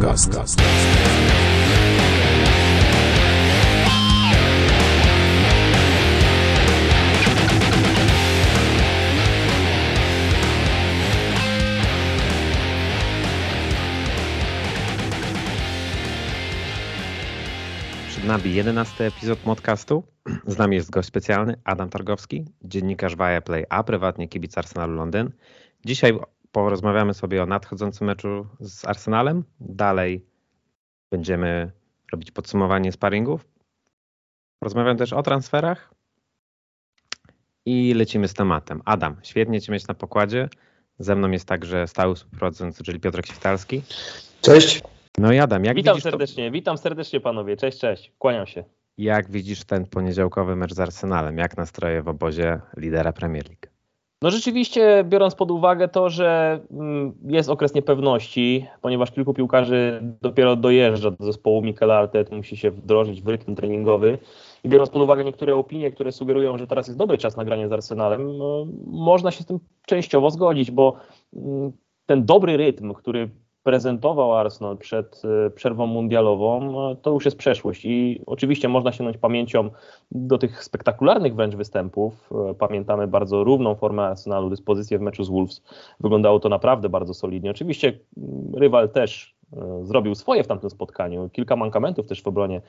Podcast. Przed nami 11 epizod podcastu. Z nami jest gość specjalny Adam Targowski, dziennikarz Viaplay, a prywatnie kibic Arsenalu Londyn. Dzisiaj porozmawiamy sobie o nadchodzącym meczu z Arsenalem. Dalej będziemy robić podsumowanie sparingów. Porozmawiamy też o transferach i lecimy z tematem. Adam, świetnie Cię mieć na pokładzie. Ze mną jest także stały współprowadzący, czyli Piotrek Świtalski. Cześć. No i Adam, jak witam widzisz to- serdecznie, witam serdecznie panowie. Cześć, cześć. Kłaniam się. Jak widzisz ten poniedziałkowy mecz z Arsenalem? Jak nastroje w obozie lidera Premier League? No rzeczywiście, biorąc pod uwagę to, że mm, jest okres niepewności, ponieważ kilku piłkarzy dopiero dojeżdża do zespołu Mikel Arteta, musi się wdrożyć w rytm treningowy. I biorąc pod uwagę niektóre opinie, które sugerują, że teraz jest dobry czas na granie z Arsenalem, no, można się z tym częściowo zgodzić, bo mm, ten dobry rytm, który prezentował Arsenal przed e, przerwą mundialową, no, to już jest przeszłość i oczywiście można sięgnąć pamięcią do tych spektakularnych wręcz występów. E, Pamiętamy bardzo równą formę Arsenalu, dyspozycję w meczu z Wolves. Wyglądało to naprawdę bardzo solidnie. Oczywiście mm, rywal też e, zrobił swoje w tamtym spotkaniu. Kilka mankamentów też w obronie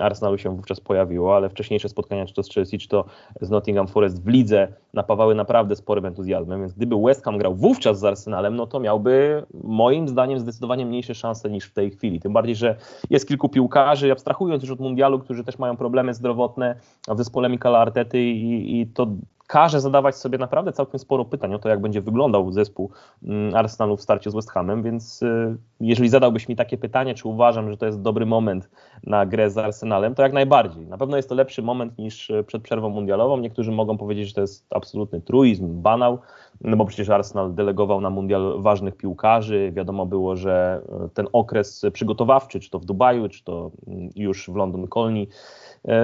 Arsenalu się wówczas pojawiło, ale wcześniejsze spotkania, czy to z Chelsea, czy to z Nottingham Forest w lidze napawały naprawdę sporym entuzjazmem, więc gdyby West Ham grał wówczas z Arsenalem, no to miałby moim zdaniem zdecydowanie mniejsze szanse niż w tej chwili. Tym bardziej, że jest kilku piłkarzy, abstrahując już od mundialu, którzy też mają problemy zdrowotne w zespole Mikala Artety i, i to każe zadawać sobie naprawdę całkiem sporo pytań o to, jak będzie wyglądał zespół mm, Arsenalu w starciu z West Hamem, więc y, jeżeli zadałbyś mi takie pytanie, czy uważam, że to jest dobry moment na grę z Arsenalem, to jak najbardziej. Na pewno jest to lepszy moment niż y, przed przerwą mundialową. Niektórzy mogą powiedzieć, że to jest absolutny truizm, banał, no bo przecież Arsenal delegował na mundial ważnych piłkarzy. Wiadomo było, że y, ten okres przygotowawczy, czy to w Dubaju, czy to mm, już w London Colney,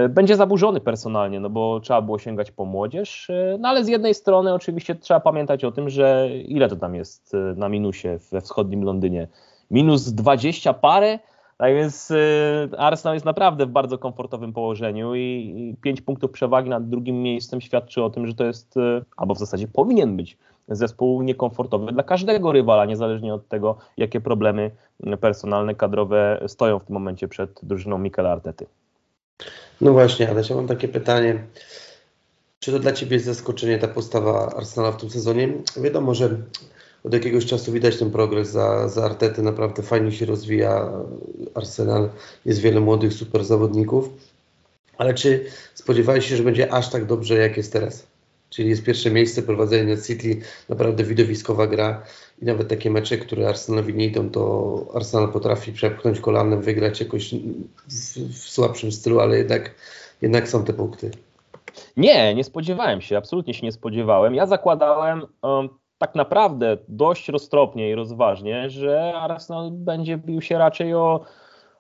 będzie zaburzony personalnie, no bo trzeba było sięgać po młodzież, e, no ale z jednej strony oczywiście trzeba pamiętać o tym, że ile to tam jest e, na minusie we wschodnim Londynie? Minus 20 parę, tak więc e, Arsenal jest naprawdę w bardzo komfortowym położeniu i 5 punktów przewagi nad drugim miejscem świadczy o tym, że to jest, e, albo w zasadzie powinien być zespół niekomfortowy dla każdego rywala, niezależnie od tego, jakie problemy personalne, kadrowe stoją w tym momencie przed drużyną Mikela Artety. No właśnie, ale ja mam takie pytanie. Czy to dla Ciebie jest zaskoczenie ta postawa Arsenala w tym sezonie? Wiadomo, że od jakiegoś czasu widać ten progres za, za Artety, naprawdę fajnie się rozwija Arsenal, jest wiele młodych super zawodników, ale czy spodziewałeś się, że będzie aż tak dobrze, jak jest teraz? Czyli jest pierwsze miejsce, prowadzenie City, naprawdę widowiskowa gra i nawet takie mecze, które Arsenalowi nie idą, to Arsenal potrafi przepchnąć kolanem, wygrać jakoś w, w słabszym stylu, ale jednak, jednak są te punkty. Nie, nie spodziewałem się, absolutnie się nie spodziewałem. Ja zakładałem um, tak naprawdę dość roztropnie i rozważnie, że Arsenal będzie bił się raczej o,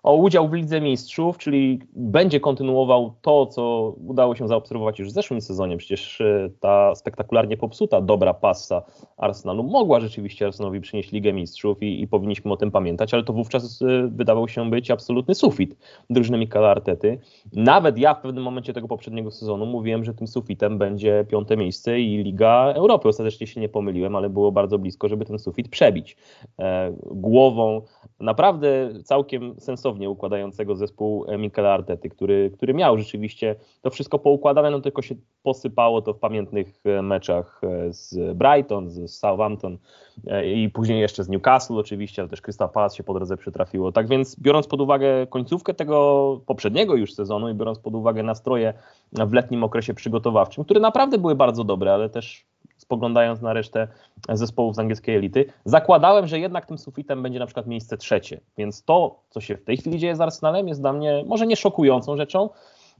o udział w Lidze Mistrzów, czyli będzie kontynuował to, co udało się zaobserwować już w zeszłym sezonie. Przecież e, ta spektakularnie popsuta dobra pasa Arsenalu mogła rzeczywiście Arsenalowi przynieść Ligę Mistrzów i, i powinniśmy o tym pamiętać, ale to wówczas e, wydawał się być absolutny sufit drużyny Mikala Artety. Nawet ja w pewnym momencie tego poprzedniego sezonu mówiłem, że tym sufitem będzie piąte miejsce i Liga Europy. Ostatecznie się nie pomyliłem, ale było bardzo blisko, żeby ten sufit przebić. E, głową naprawdę całkiem sensownie układającego zespół Mikela Artety, który, który miał rzeczywiście to wszystko poukładane, no tylko się posypało to w pamiętnych e, meczach e, z Brighton, z Southampton e, i później jeszcze z Newcastle oczywiście, ale też Crystal Palace się po drodze przytrafiło. Tak więc biorąc pod uwagę końcówkę tego poprzedniego już sezonu i biorąc pod uwagę nastroje w letnim okresie przygotowawczym, które naprawdę były bardzo dobre, ale też spoglądając na resztę zespołów z angielskiej elity, zakładałem, że jednak tym sufitem będzie na przykład miejsce trzecie. Więc to, co się w tej chwili dzieje z Arsenalem, jest dla mnie może nie szokującą rzeczą,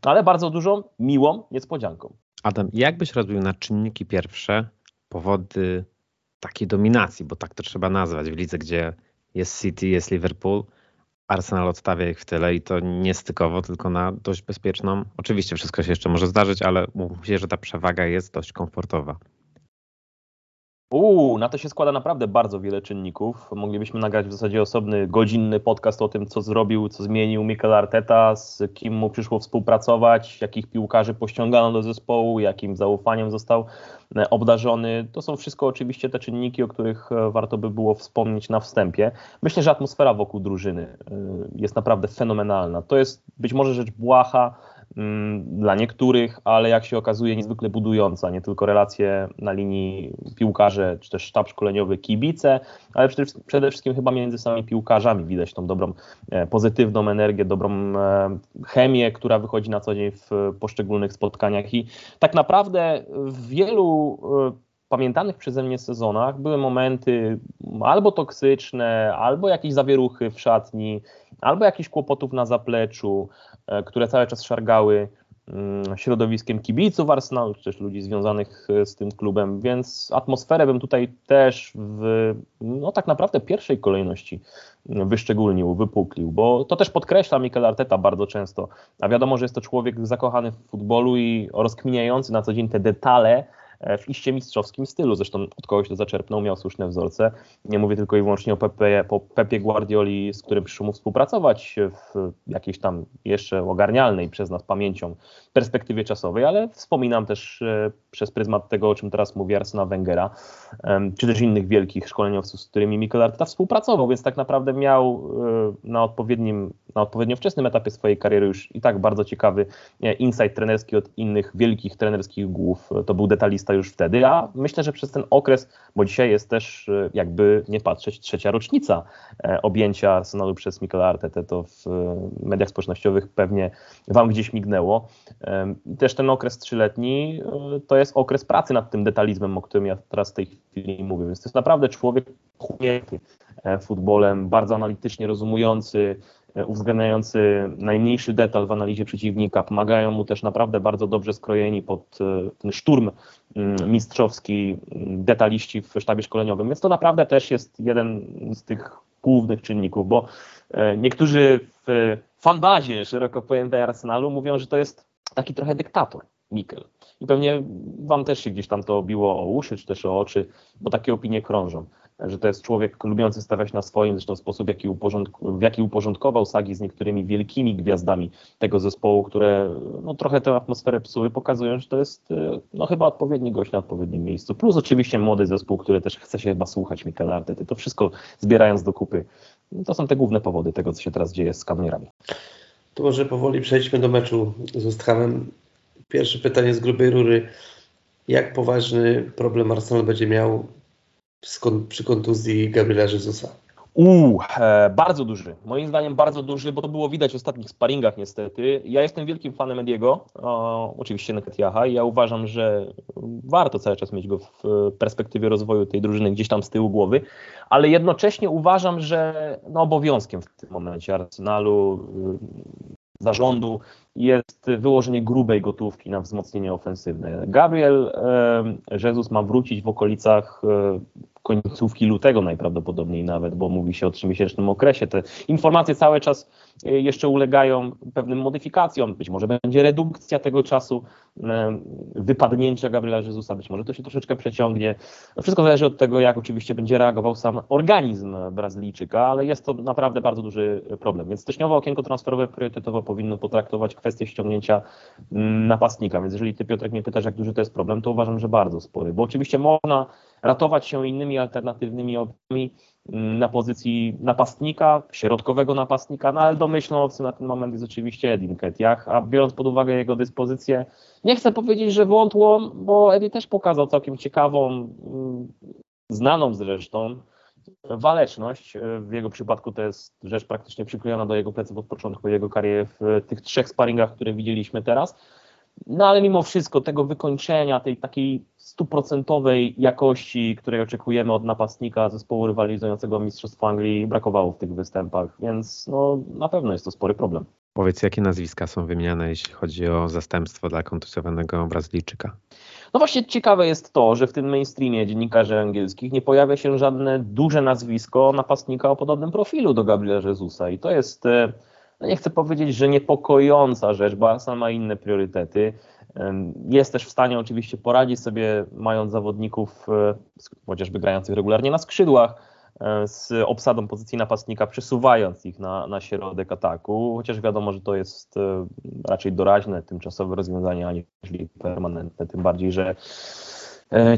ale bardzo dużą, miłą niespodzianką. Adam, jak byś rozbił na czynniki pierwsze powody takiej dominacji, bo tak to trzeba nazwać, w lidze, gdzie jest City, jest Liverpool, Arsenal odstawia ich w tyle i to nie stykowo, tylko na dość bezpieczną. Oczywiście wszystko się jeszcze może zdarzyć, ale się, że ta przewaga jest dość komfortowa. Uuu, na to się składa naprawdę bardzo wiele czynników. Moglibyśmy nagrać w zasadzie osobny, godzinny podcast o tym, co zrobił, co zmienił Mikel Arteta, z kim mu przyszło współpracować, jakich piłkarzy pościągano do zespołu, jakim zaufaniem został e, obdarzony. To są wszystko oczywiście te czynniki, o których e, warto by było wspomnieć na wstępie. Myślę, że atmosfera wokół drużyny e, jest naprawdę fenomenalna. To jest być może rzecz błaha, dla niektórych, ale jak się okazuje niezwykle budująca, nie tylko relacje na linii piłkarze, czy też sztab szkoleniowy, kibice, ale przede wszystkim chyba między samymi piłkarzami widać tą dobrą, e, pozytywną energię, dobrą e, chemię, która wychodzi na co dzień w poszczególnych spotkaniach. I tak naprawdę w wielu e, pamiętanych przeze mnie sezonach były momenty albo toksyczne, albo jakieś zawieruchy w szatni, albo jakichś kłopotów na zapleczu, e, które cały czas szargały mm, środowiskiem kibiców Arsenalu, czy też ludzi związanych e, z tym klubem, więc atmosferę bym tutaj też w no tak naprawdę pierwszej kolejności wyszczególnił, wypuklił, bo to też podkreśla Mikel Arteta bardzo często, a wiadomo, że jest to człowiek zakochany w futbolu i rozkminiający na co dzień te detale, w iście mistrzowskim stylu. Zresztą od kogoś to zaczerpnął, miał słuszne wzorce. Nie mówię tylko i wyłącznie o Pepe, po Pepie Guardioli, z którym przyszło mu współpracować w jakiejś tam jeszcze ogarnialnej przez nas pamięcią perspektywie czasowej, ale wspominam też e, przez pryzmat tego, o czym teraz mówi Arsena Wengera, czy też innych wielkich szkoleniowców, z którymi Mikel Arteta współpracował, więc tak naprawdę miał e, na odpowiednim, na odpowiednio wczesnym etapie swojej kariery już i tak bardzo ciekawy insight trenerski od innych wielkich trenerskich głów. To był detalista już wtedy, a myślę, że przez ten okres, bo dzisiaj jest też e, jakby nie patrzeć trzecia rocznica objęcia Arsenalu przez Mikel Arteta, to w mediach społecznościowych pewnie wam gdzieś mignęło. Też ten okres trzyletni e, to jest okres pracy nad tym detalizmem, o którym ja teraz w tej chwili mówię. Więc to jest naprawdę człowiek chłonięty e, futbolem, bardzo analitycznie rozumujący, e, uwzględniający najmniejszy detal w analizie przeciwnika. Pomagają mu też naprawdę bardzo dobrze skrojeni pod ten szturm mm, mistrzowski mm, detaliści w sztabie szkoleniowym. Więc to naprawdę też jest jeden z tych głównych czynników, bo niektórzy w fanbazie szeroko pojętej Arsenalu mówią, że to jest taki trochę dyktator, Mikel. I pewnie wam też się gdzieś tam to biło o uszy, czy też o oczy, bo takie opinie krążą, że to jest człowiek lubiący stawiać na swoim, zresztą sposób, jaki w jaki uporządkował sagi z niektórymi wielkimi gwiazdami tego zespołu, które no, trochę tę atmosferę psuły, pokazują, że to jest no, chyba odpowiedni gość na odpowiednim miejscu. Plus oczywiście młody zespół, który też chce się chyba słuchać Mikela Artety. To wszystko zbierając do kupy. To są te główne powody tego, co się teraz dzieje z kanonierami. To może powoli przejdźmy do meczu z West Hamem. Pierwsze pytanie z grubej rury. Jak poważny problem Arsenal będzie miał przy kontuzji Gabriela Jezusa? Uuu, bardzo duży. Moim zdaniem bardzo duży, bo to było widać w ostatnich sparingach niestety. Ja jestem wielkim fanem Ediego, oczywiście Neketiaha i ja uważam, że warto cały czas mieć go w perspektywie rozwoju tej drużyny gdzieś tam z tyłu głowy, ale jednocześnie uważam, że no, obowiązkiem w tym momencie Arsenalu, y, zarządu jest wyłożenie grubej gotówki na wzmocnienie ofensywne. Gabriel e, Jesus ma wrócić w okolicach e, końcówki lutego najprawdopodobniej nawet, bo mówi się o trzymiesięcznym okresie. Te informacje cały czas e, jeszcze ulegają pewnym modyfikacjom. Być może będzie redukcja tego czasu e, wypadnięcia Gabriela Jezusa, być może to się troszeczkę przeciągnie. No wszystko zależy od tego, jak oczywiście będzie reagował sam organizm Brazylijczyka, ale jest to naprawdę bardzo duży problem. Więc styczniowe okienko transferowe priorytetowo powinno potraktować kwestię ściągnięcia mm, napastnika. Więc jeżeli ty Piotrek mnie pytasz, jak duży to jest problem, to uważam, że bardzo spory, bo oczywiście można ratować się innymi alternatywnymi opcjami mm, na pozycji napastnika, środkowego napastnika, no ale domyślną opcją na ten moment jest oczywiście Edin Ketiach, a biorąc pod uwagę jego dyspozycję, nie chcę powiedzieć, że wątłą, bo Edi też pokazał całkiem ciekawą, mm, znaną zresztą, waleczność. W jego przypadku to jest rzecz praktycznie przyklejona do jego pleców od początku jego kariery w tych trzech sparingach, które widzieliśmy teraz. No ale mimo wszystko tego wykończenia, tej takiej stuprocentowej jakości, której oczekujemy od napastnika zespołu rywalizującego Mistrzostwo Anglii, brakowało w tych występach, więc no, na pewno jest to spory problem. Powiedz, jakie nazwiska są wymieniane, jeśli chodzi o zastępstwo dla kontuzjowanego Brazylijczyka? No właśnie ciekawe jest to, że w tym mainstreamie dziennikarzy angielskich nie pojawia się żadne duże nazwisko napastnika o podobnym profilu do Gabriela Jezusa i to jest, e, no nie chcę powiedzieć, że niepokojąca rzecz, bo Arsenal ma inne priorytety. Jest też w stanie oczywiście poradzić sobie, mając zawodników chociażby grających regularnie na skrzydłach, E, z obsadą pozycji napastnika, przesuwając ich na, na środek ataku, chociaż wiadomo, że to jest e, raczej doraźne, tymczasowe rozwiązanie, aniżeli permanentne, tym bardziej, że e,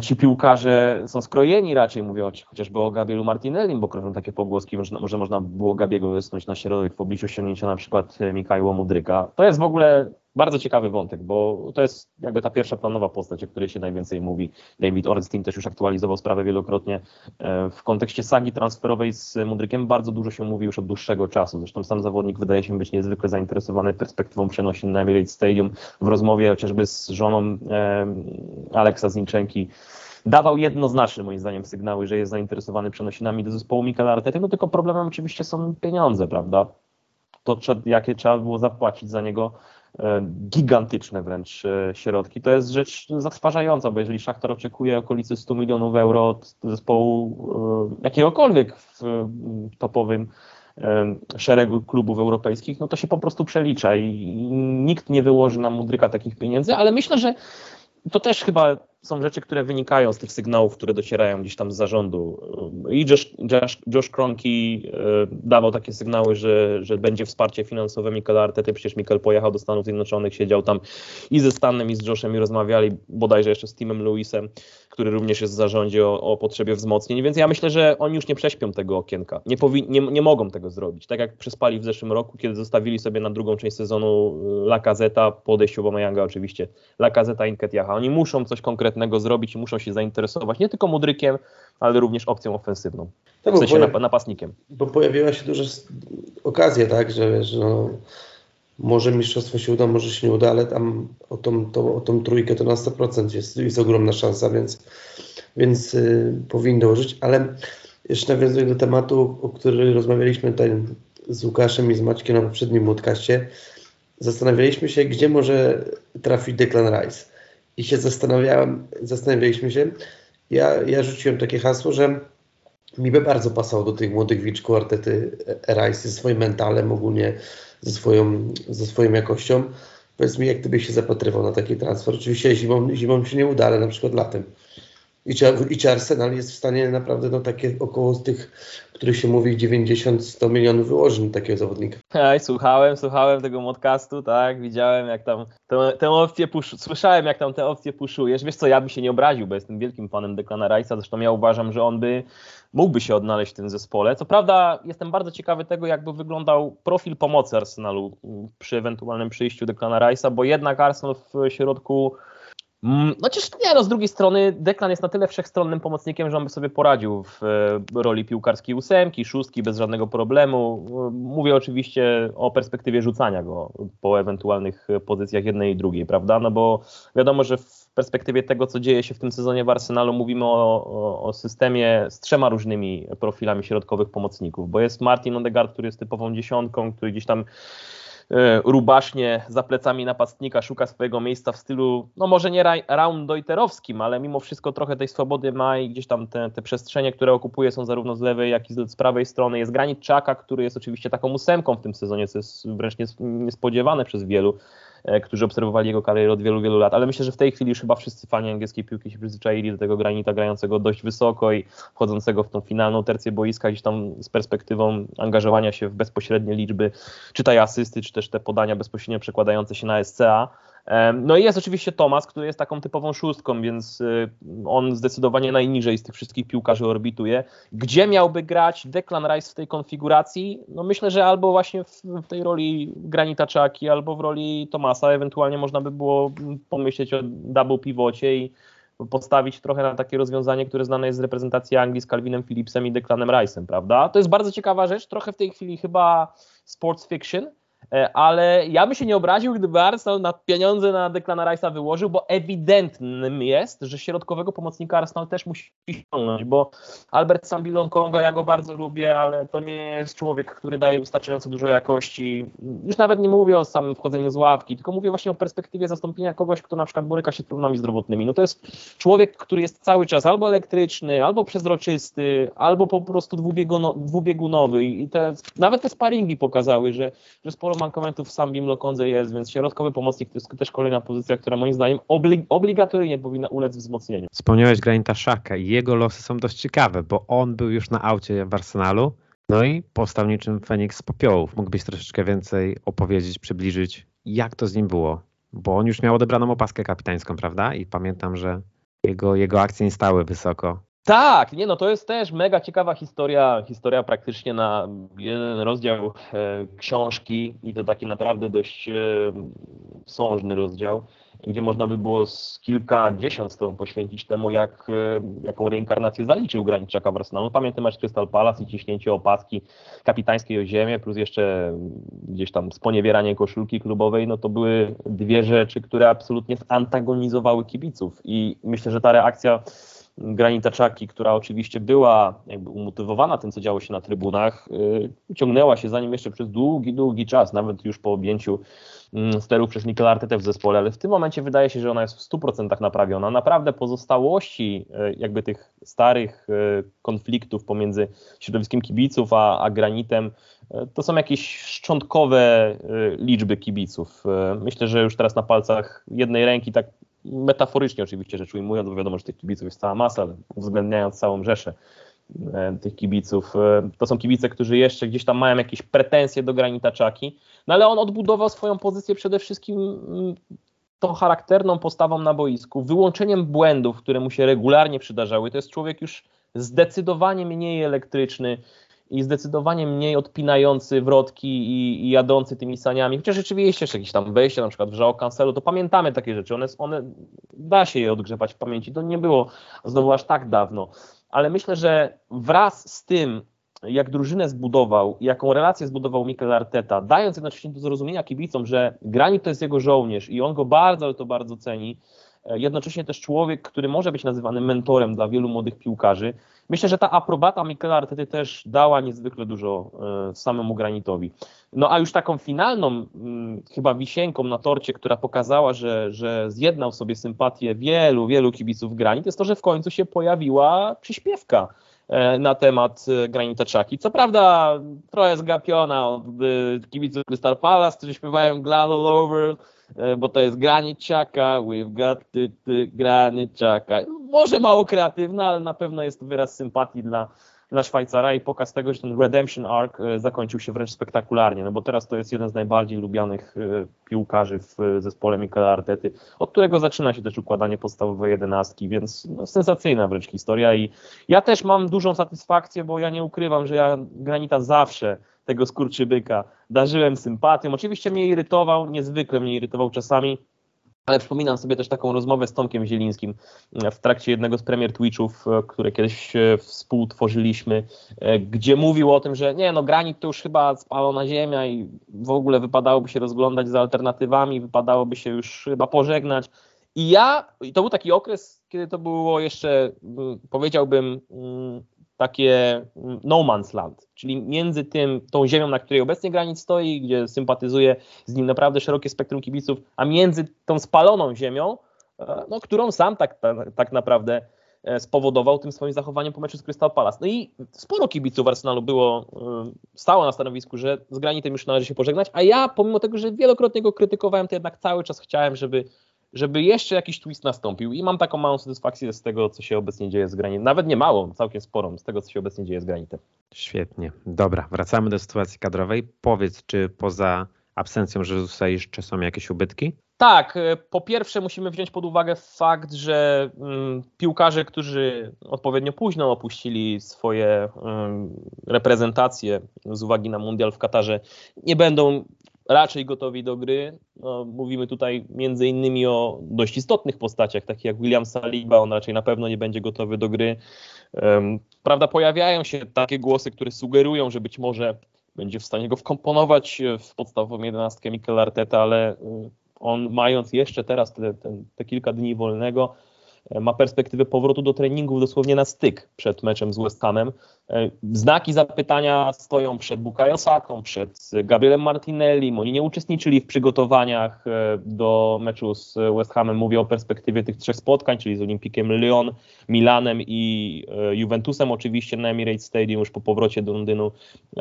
ci piłkarze są skrojeni raczej, mówię chociażby o Gabrielu Martinellim, bo krążą takie pogłoski, że może można było Gabiego wysnuć na środek w obliczu osiągnięcia na przykład Mikajła Mudryka. To jest w ogóle bardzo ciekawy wątek, bo to jest jakby ta pierwsza planowa postać, o której się najwięcej mówi. David Ornstein też już aktualizował sprawę wielokrotnie. E, w kontekście sagi transferowej z Mudrykiem bardzo dużo się mówi już od dłuższego czasu. Zresztą sam zawodnik wydaje się być niezwykle zainteresowany perspektywą przenosin na Emirates Stadium. W rozmowie chociażby z żoną e, Aleksa Zinczenki dawał jednoznaczne moim zdaniem sygnały, że jest zainteresowany przenosinami do zespołu Mikel Artety, no tylko problemem oczywiście są pieniądze, prawda? To, jakie trzeba było zapłacić za niego gigantyczne wręcz e, środki. To jest rzecz zatrważająca, bo jeżeli Szachtar oczekuje okolicy 100 milionów euro od zespołu e, jakiegokolwiek w topowym szeregu klubów europejskich, no to się po prostu przelicza i nikt nie wyłoży na Mudryka takich pieniędzy, ale myślę, że to też chyba są rzeczy, które wynikają z tych sygnałów, które docierają gdzieś tam z zarządu. I Josh, Josh, Josh Kronki e, dawał takie sygnały, że, że będzie wsparcie finansowe Mikel Artety. Przecież Mikel pojechał do Stanów Zjednoczonych, siedział tam i ze Stanem, i z Joshem i rozmawiali bodajże jeszcze z Timem Lewisem, który również jest w zarządzie o, o potrzebie wzmocnień. Więc ja myślę, że oni już nie prześpią tego okienka. Nie, powi- nie, nie mogą tego zrobić. Tak jak przespali w zeszłym roku, kiedy zostawili sobie na drugą część sezonu e, La Gazeta, po odejściu Obameyanga oczywiście, La Gazeta i Nketiaha. Oni muszą coś konkretnego konkretnego zrobić i muszą się zainteresować nie tylko Mudrykiem, ale również opcją ofensywną. No w sensie pojawi- napastnikiem. Bo pojawiła się duża okazja, tak, że wiesz, no, może mistrzostwo się uda, może się nie uda, ale tam o tą, to, o tą trójkę to na 100% jest, jest ogromna szansa, więc, więc yy, powinien dołożyć. Ale jeszcze nawiązując do tematu, o którym rozmawialiśmy tutaj z Łukaszem i z Maćkiem na poprzednim podcaście, zastanawialiśmy się, gdzie może trafić Declan Rice i się zastanawiałem, zastanawialiśmy się. Ja, ja rzuciłem takie hasło, że mi by bardzo pasował do tych młodych wilczków Artety Rice ze swoim mentalem ogólnie, ze swoją, ze swoją jakością. Powiedz mi, jak ty byś się zapatrywał na taki transfer? Oczywiście zimą, zimą się nie uda, ale na przykład latem. I czy, I czy Arsenal jest w stanie naprawdę no, takie około tych, których się mówi 90-100 milionów wyłożyć takiego zawodnika? Aj, słuchałem, słuchałem tego podcastu, tak, widziałem jak tam tę, tę opcję pusz, słyszałem jak tam tę opcję puszujesz. Wiesz co, ja bym się nie obraził, bo jestem wielkim fanem Declana Rice'a, zresztą ja uważam, że on by mógłby się odnaleźć w tym zespole. Co prawda jestem bardzo ciekawy tego, jakby wyglądał profil pomocy Arsenalu przy ewentualnym przyjściu Declana Rice'a, bo jednak Arsenal w środku Mm, no chociaż nie, no z drugiej strony Deklan jest na tyle wszechstronnym pomocnikiem, że on by sobie poradził w e, roli piłkarskiej ósemki, szóstki bez żadnego problemu. Mówię oczywiście o perspektywie rzucania go po ewentualnych pozycjach jednej i drugiej, prawda? No bo wiadomo, że w perspektywie tego, co dzieje się w tym sezonie w Arsenalu, mówimy o, o, o systemie z trzema różnymi profilami środkowych pomocników, bo jest Martin Odegaard, który jest typową dziesiątką, który gdzieś tam E, rubasznie za plecami napastnika szuka swojego miejsca w stylu, no może nie roundoiterowskim, ale mimo wszystko trochę tej swobody ma i gdzieś tam te, te przestrzenie, które okupuje są zarówno z lewej, jak i z prawej strony. Jest Granit Czaka, który jest oczywiście taką ósemką w tym sezonie, co jest wręcz niespodziewane przez wielu. E, którzy obserwowali jego karierę od wielu, wielu lat, ale myślę, że w tej chwili już chyba wszyscy fani angielskiej piłki się przyzwyczaili do tego granita grającego dość wysoko i wchodzącego w tą finalną tercję boiska, gdzieś tam z perspektywą angażowania się w bezpośrednie liczby, czy te asysty, czy też te podania bezpośrednio przekładające się na SCA. No i jest oczywiście Tomas, który jest taką typową szóstką, więc y, on zdecydowanie najniżej z tych wszystkich piłkarzy orbituje. Gdzie miałby grać Declan Rice w tej konfiguracji? No myślę, że albo właśnie w tej roli Granita Czaki, albo w roli Tomasa. Ewentualnie można by było pomyśleć o double pivocie i postawić trochę na takie rozwiązanie, które znane jest z reprezentacji Anglii z Calvinem Phillipsem i Declanem Rice'em, prawda? To jest bardzo ciekawa rzecz, trochę w tej chwili chyba sports fiction, ale ja bym się nie obraził, gdyby Arsenal na pieniądze na Declana Rice'a wyłożył, bo ewidentnym jest, że środkowego pomocnika Arsenal też musi ściągnąć, bo Albert Sambilon Konga, ja go bardzo lubię, ale to nie jest człowiek, który daje wystarczająco dużo jakości. Już nawet nie mówię o samym wchodzeniu z ławki, tylko mówię właśnie o perspektywie zastąpienia kogoś, kto na przykład boryka się z problemami zdrowotnymi. No to jest człowiek, który jest cały czas albo elektryczny, albo przezroczysty, albo po prostu dwubiegunowy i te, nawet te sparingi pokazały, że, że sporo ma mankamentów sam Bim Lokonze jest, więc środkowy pomocnik to jest też kolejna pozycja, która moim zdaniem obli obligatoryjnie powinna ulec wzmocnieniu. Wspomniałeś Granita Szaka i jego losy są dość ciekawe, bo on był już na aucie w Arsenalu, no i powstał niczym Feniks z popiołów. Mógłbyś troszeczkę więcej opowiedzieć, przybliżyć, jak to z nim było? Bo on już miał odebraną opaskę kapitańską, prawda? I pamiętam, że jego, jego akcje nie stały wysoko. Tak, nie no, to jest też mega ciekawa historia, historia praktycznie na jeden rozdział e, książki i to taki naprawdę dość e, sążny rozdział, gdzie można by było z kilkadziesiąt stron poświęcić temu, jak, e, jaką reinkarnację zaliczył Graniczaka w Arsenalu. Pamiętam mecz Crystal Palace i ciśnięcie opaski kapitańskiej o ziemię, plus jeszcze gdzieś tam sponiewieranie koszulki klubowej, no to były dwie rzeczy, które absolutnie zantagonizowały kibiców i myślę, że ta reakcja Granita Czaki, która oczywiście była jakby umotywowana tym, co działo się na trybunach, yy, ciągnęła się za nim jeszcze przez długi, długi czas, nawet już po objęciu yy, sterów przez Mikel Artetę w zespole, ale w tym momencie wydaje się, że ona jest w 100% naprawiona. Naprawdę pozostałości yy, jakby tych starych yy, konfliktów pomiędzy środowiskiem kibiców a, a Granitem to są jakieś szczątkowe liczby kibiców. Myślę, że już teraz na palcach jednej ręki tak metaforycznie oczywiście rzecz ujmując, bo wiadomo, że tych kibiców jest cała masa, ale uwzględniając całą rzeszę e, tych kibiców. E, to są kibice, którzy jeszcze gdzieś tam mają jakieś pretensje do Granita Czaki, no ale on odbudował swoją pozycję przede wszystkim mm, tą charakterną postawą na boisku, wyłączeniem błędów, które mu się regularnie przydarzały. To jest człowiek już zdecydowanie mniej elektryczny, i zdecydowanie mniej odpinający wrotki i, i jadący tymi saniami. Chociaż rzeczywiście jeszcze jakieś tam wejścia, na przykład w Żao Cancelu, to pamiętamy takie rzeczy. One, one da się je odgrzebać w pamięci. To nie było znowu aż tak dawno. Ale myślę, że wraz z tym, jak drużynę zbudował, jaką relację zbudował Mikel Arteta, dając jednocześnie do zrozumienia kibicom, że Granit to jest jego żołnierz i on go bardzo, ale to bardzo ceni, jednocześnie też człowiek, który może być nazywany mentorem dla wielu młodych piłkarzy. Myślę, że ta aprobata Mikela Artety też dała niezwykle dużo e, samemu Granitowi. No a już taką finalną mm, chyba wisienką na torcie, która pokazała, że, że zjednał sobie sympatię wielu, wielu kibiców Granit, jest to, że w końcu się pojawiła przyśpiewka e, na temat Granita Czaki. Co prawda trochę zgapiona od kibiców Crystal Palace, którzy śpiewają Glad all over, E, bo to jest graniczaka, we've got to, to graniczaka. Może mało kreatywna, ale na pewno jest to wyraz sympatii dla, dla Szwajcara i pokaz tego, że ten Redemption Arc e, zakończył się wręcz spektakularnie, no bo teraz to jest jeden z najbardziej lubianych e, piłkarzy w zespole Mikela Artety, od którego zaczyna się też układanie podstawowej jedenastki, więc no, sensacyjna wręcz historia i ja też mam dużą satysfakcję, bo ja nie ukrywam, że ja Granita zawsze tego skurczybyka darzyłem sympatią. Oczywiście mnie irytował, niezwykle mnie irytował czasami, ale przypominam sobie też taką rozmowę z Tomkiem Zielińskim w trakcie jednego z premier Twitchów, e, które kiedyś e, współtworzyliśmy, e, gdzie mówił o tym, że nie no, granit to już chyba spalona ziemia i w ogóle wypadałoby się rozglądać za alternatywami, wypadałoby się już chyba pożegnać. I ja, i to był taki okres, kiedy to było jeszcze, powiedziałbym, takie mm, no man's land, czyli między tym, tą ziemią, na której obecnie granic stoi, gdzie sympatyzuje z nim naprawdę szerokie spektrum kibiców, a między tą spaloną ziemią, e, no, którą sam tak, tak, tak naprawdę e, spowodował tym swoim zachowaniem po meczu z Crystal Palace. No i sporo kibiców Arsenalu było, e, stało na stanowisku, że z granitem już należy się pożegnać, a ja pomimo tego, że wielokrotnie go krytykowałem, to jednak cały czas chciałem, żeby żeby jeszcze jakiś twist nastąpił i mam taką małą satysfakcję z tego, co się obecnie dzieje z granitem. Nawet nie małą, całkiem sporą, z tego, co się obecnie dzieje z granitem. Świetnie. Dobra, wracamy do sytuacji kadrowej. Powiedz, czy poza absencją Jezusa jeszcze są jakieś ubytki? Tak, e, po pierwsze musimy wziąć pod uwagę fakt, że mm, piłkarze, którzy odpowiednio późno opuścili swoje mm, reprezentacje z uwagi na mundial w Katarze, nie będą raczej gotowi do gry. No, mówimy tutaj między innymi o dość istotnych postaciach, takich jak William Saliba, on raczej na pewno nie będzie gotowy do gry. Prawda, pojawiają się takie głosy, które sugerują, że być może będzie w stanie go wkomponować w podstawową jedenastkę Mikel Arteta, ale um, on mając jeszcze teraz te, te, te kilka dni wolnego, ma perspektywę powrotu do treningów dosłownie na styk przed meczem z West Hamem. Znaki zapytania stoją przed Bukayo Saką, przed Gabrielem Martinelli. Oni nie uczestniczyli w przygotowaniach do meczu z West Hamem. Mówię o perspektywie tych trzech spotkań, czyli z Olimpikiem Lyon, Milanem i Juventusem oczywiście na Emirates Stadium już po powrocie do Londynu.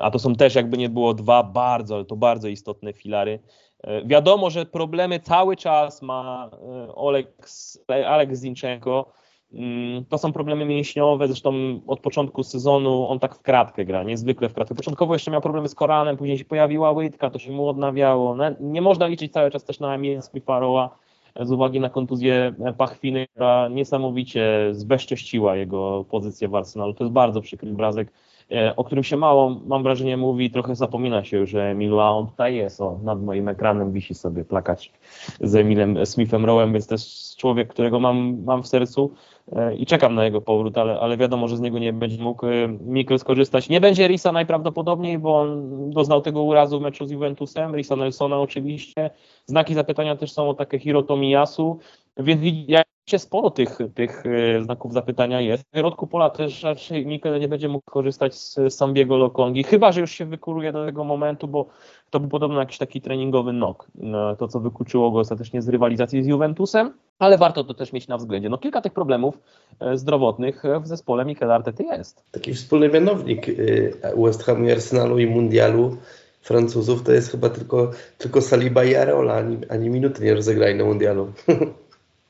A to są też jakby nie było dwa bardzo, ale to bardzo istotne filary. E, wiadomo, że problemy cały czas ma e, Oleks, Aleks Zinchenko. Mm, to są problemy mięśniowe, zresztą od początku sezonu on tak w kratkę gra, niezwykle w kratkę. Początkowo jeszcze miał problemy z koranem, później się pojawiła łydka, to się mu odnawiało. Nie można liczyć cały czas też na Emil Faroa z uwagi na kontuzję pachwiny, która niesamowicie zbezcześciła jego pozycję w Arsenalu. To jest bardzo przykry obrazek E, o którym się mało, mam wrażenie, mówi, trochę zapomina się, że Emilu, a on tutaj jest, o, nad moim ekranem wisi sobie plakać z Emilem Smithem Rowem, więc jest człowiek, którego mam, mam w sercu e, i czekam na jego powrót, ale, ale wiadomo, że z niego nie będzie mógł e, Mikkel skorzystać. Nie będzie Risa najprawdopodobniej, bo on doznał tego urazu w meczu z Juventusem, Risa Nelsona oczywiście. Znaki zapytania też są o takie Hiro Tomiyasu, więc się sporo tych, tych e, znaków zapytania jest. W środku pola też raczej Mikel nie będzie mógł korzystać z Sambiego Lokongi, chyba że już się wykuruje do tego momentu, bo to był podobno jakiś taki treningowy nok, to co wykluczyło go ostatecznie z rywalizacji z Juventusem, ale warto to też mieć na względzie. No kilka tych problemów e, zdrowotnych w zespole Mikel Artety jest. Taki wspólny mianownik e, West Hamu, Arsenalu i Mundialu Francuzów to jest chyba tylko, tylko Saliba i Areola, ani, ani minuty nie rozegrali na Mundialu.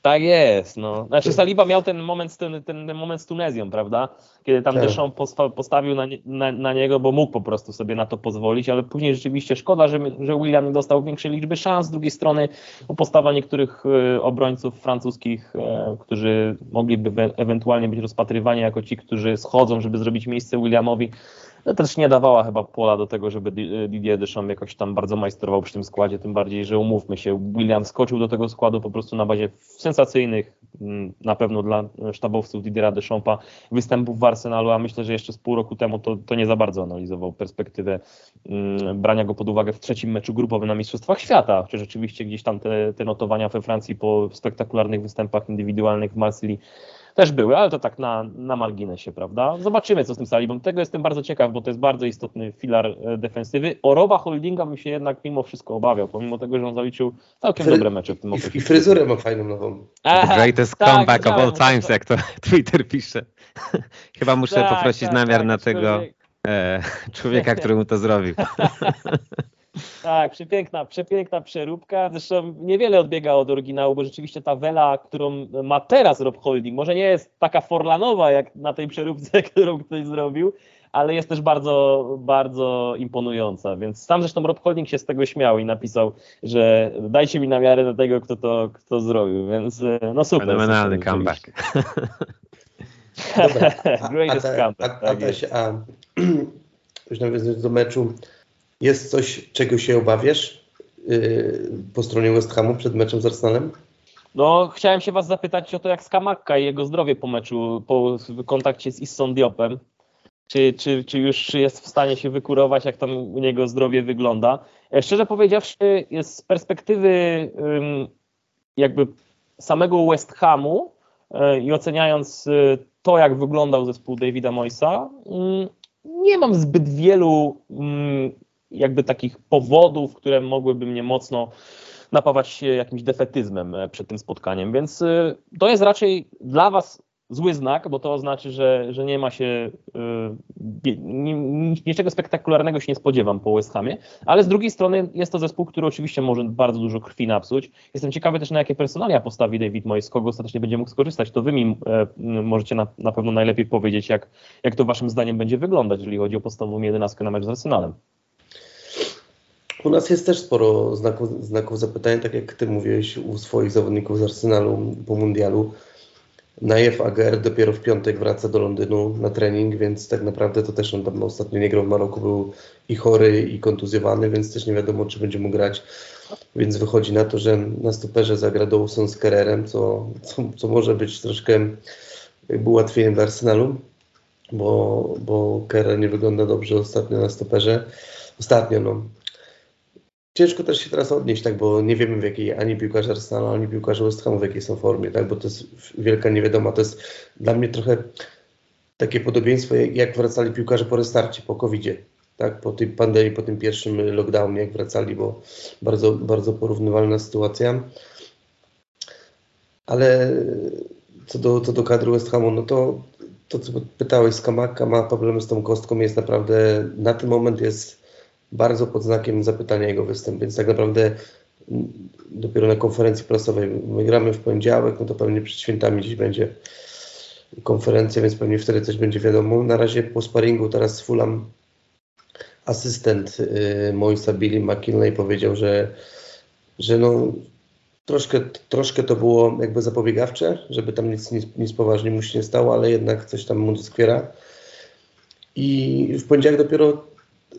Tak jest, no. Znaczy Saliba miał ten moment, ten, ten moment z Tunezją, prawda? Kiedy tam tak. Deschamps postawił na, na, na, niego, bo mógł po prostu sobie na to pozwolić, ale później rzeczywiście szkoda, że, że William nie dostał większej liczby szans. Z drugiej strony postawa niektórych e, obrońców francuskich, e, którzy mogliby ewentualnie być rozpatrywani jako ci, którzy schodzą, żeby zrobić miejsce Williamowi, też nie dawała chyba pola do tego, żeby Didier Deschamps jakoś tam bardzo majstrował przy tym składzie, tym bardziej, że umówmy się, William skoczył do tego składu po prostu na bazie sensacyjnych, mm, na pewno dla sztabowców Didiera Deschampa występów w Arsenalu, a myślę, że jeszcze z pół roku temu to, to nie za bardzo analizował perspektywę mm, brania go pod uwagę w trzecim meczu grupowym na Mistrzostwach Świata, chociaż rzeczywiście gdzieś tam te, te notowania we Francji po spektakularnych występach indywidualnych w Marsylii też były, ale to tak na, na marginesie, prawda? Zobaczymy, co z tym Salibą. Tego jestem bardzo ciekaw, bo to jest bardzo istotny filar e, defensywy. O Roba Holdinga bym się jednak mimo wszystko obawiał, pomimo tego, że on zaliczył całkiem Fry... dobre mecze w tym okresie. I, fryzurę ma fajną nową. The greatest tak, comeback of all times, jak to Twitter pisze. Chyba muszę tak, poprosić tak, namiar tak, na tego e, człowieka, który mu to zrobił. Tak, przepiękna, przepiękna przeróbka. Zresztą niewiele odbiega od oryginału, bo rzeczywiście ta wela, którą ma teraz Rob Holding, może nie jest taka forlanowa jak na tej przeróbce, którą ktoś zrobił, ale jest też bardzo, bardzo imponująca. Więc sam zresztą Rob Holding się z tego śmiał i napisał, że dajcie mi na miarę do tego, kto to kto zrobił. Więc no super. Fenomenalny comeback. Dobra, a, Greatest a, a, comeback. A, a, a, już nawiązując do meczu, jest coś, czego się obawiasz yy, po stronie West Hamu przed meczem z Arsenalem? No, chciałem się Was zapytać o to, jak Skamakka i jego zdrowie po meczu, po kontakcie z Issą Diopem. Czy, czy, czy już jest w stanie się wykurować, jak tam u niego zdrowie wygląda? E, szczerze powiedziawszy, z perspektywy jakby samego West Hamu e, i oceniając e, to, jak wyglądał zespół Davida Moisa, mm, nie mam zbyt wielu jakby takich powodów, które mogłyby mnie mocno napawać się jakimś defetyzmem e, przed tym spotkaniem. Więc e, to jest raczej dla Was zły znak, bo to oznacza, że, że nie ma się e, niczego spektakularnego się nie spodziewam po West Hamie, ale z drugiej strony jest to zespół, który oczywiście może bardzo dużo krwi napsuć. Jestem ciekawy też na jakie personalia postawi David Moyes, kogo ostatecznie będzie mógł skorzystać. To wy mi możecie na, na pewno najlepiej powiedzieć, jak, jak to waszym zdaniem będzie wyglądać, jeżeli chodzi o podstawową jedenastkę na mecz z Arsenalem. U nas jest też sporo znaków, znaków zapytania, tak jak Ty mówiłeś u swoich zawodników z Arsenalu po mundialu. Najew Ager dopiero w piątek wraca do Londynu na trening, więc tak naprawdę to też on tam ostatnio nie grał w Maroku, był i chory, i kontuzjowany, więc też nie wiadomo, czy będzie mógł grać. Więc wychodzi na to, że na stoperze zagra Dawson z Kererem, co, co, co może być troszkę ułatwieniem dla Arsenalu, bo, bo Kerrer nie wygląda dobrze ostatnio na stoperze. Ostatnio, no, ciężko też się teraz odnieść, tak, bo nie wiemy w jakiej ani piłkarze Arsenalu, ani piłkarze West Hamu w jakiej są formie, tak, bo to jest wielka niewiadoma. To jest dla mnie trochę takie podobieństwo, jak wracali piłkarze po restarcie, po covid tak, po tej pandemii, po tym pierwszym lockdownie, jak wracali, bo bardzo, bardzo porównywalna sytuacja. Ale co do, co do kadry West Hamu, no to to, co pytałeś, Skamaka ma problemy z tą kostką, jest naprawdę, na ten moment jest bardzo pod znakiem zapytania jego występ, więc tak naprawdę dopiero na konferencji prasowej, my gramy w poniedziałek, no to pewnie przed świętami dziś będzie konferencja, więc pewnie wtedy coś będzie wiadomo. Na razie po sparingu teraz Fulham asystent y, Moisa Billy McKinley powiedział, że, że no, troszkę, troszkę to było jakby zapobiegawcze, żeby tam nic, nic, nic poważnie mu się nie stało, ale jednak coś tam mu doskwiera. I w poniedziałek dopiero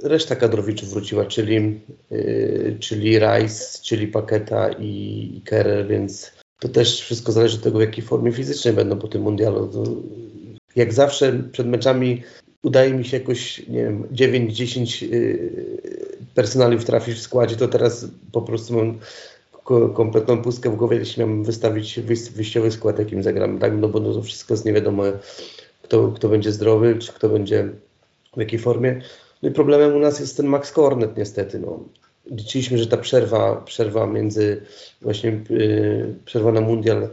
reszta kadrowiczów wróciła, czyli, yy, czyli Rice, czyli Paketa i, i Kerr, więc to też wszystko zależy od tego, w jakiej formie fizycznej będą po tym mundialu. To jak zawsze przed meczami udaje mi się jakoś, nie wiem, 9-10 yy, personaliów trafić w składzie, to teraz po prostu mam kompletną pustkę w głowie, jeśli miałem wystawić wyjściowy skład, jakim zagram, tak? No bo no to wszystko jest nie wiadomo, kto, kto będzie zdrowy, czy kto będzie w jakiej formie. No i problemem u nas jest ten Max Cornet niestety. No. Liczyliśmy, że ta przerwa, przerwa między właśnie yy, przerwa na mundial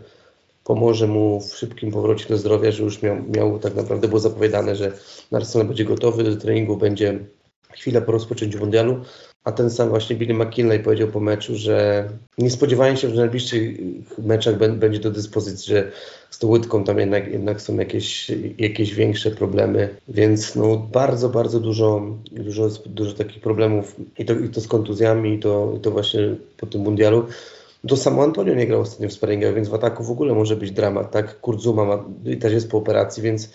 pomoże mu w szybkim powrocie do zdrowia, że już miał, miał tak naprawdę było zapowiadane, że Arsenal będzie gotowy do treningu, będzie chwilę po rozpoczęciu mundialu. A ten sam właśnie Billy McKinley powiedział po meczu, że nie spodziewają się, że w najbliższych meczach będzie do dyspozycji, że z tą łydką tam jednak, jednak są jakieś, jakieś większe problemy, więc no bardzo, bardzo dużo, dużo, dużo takich problemów i to, i to z kontuzjami, i to, i to właśnie po tym mundialu. To samo Antonio nie grał ostatnio w sparingach, więc w ataku w ogóle może być dramat, tak? Kurzuma ma, też jest po operacji, więc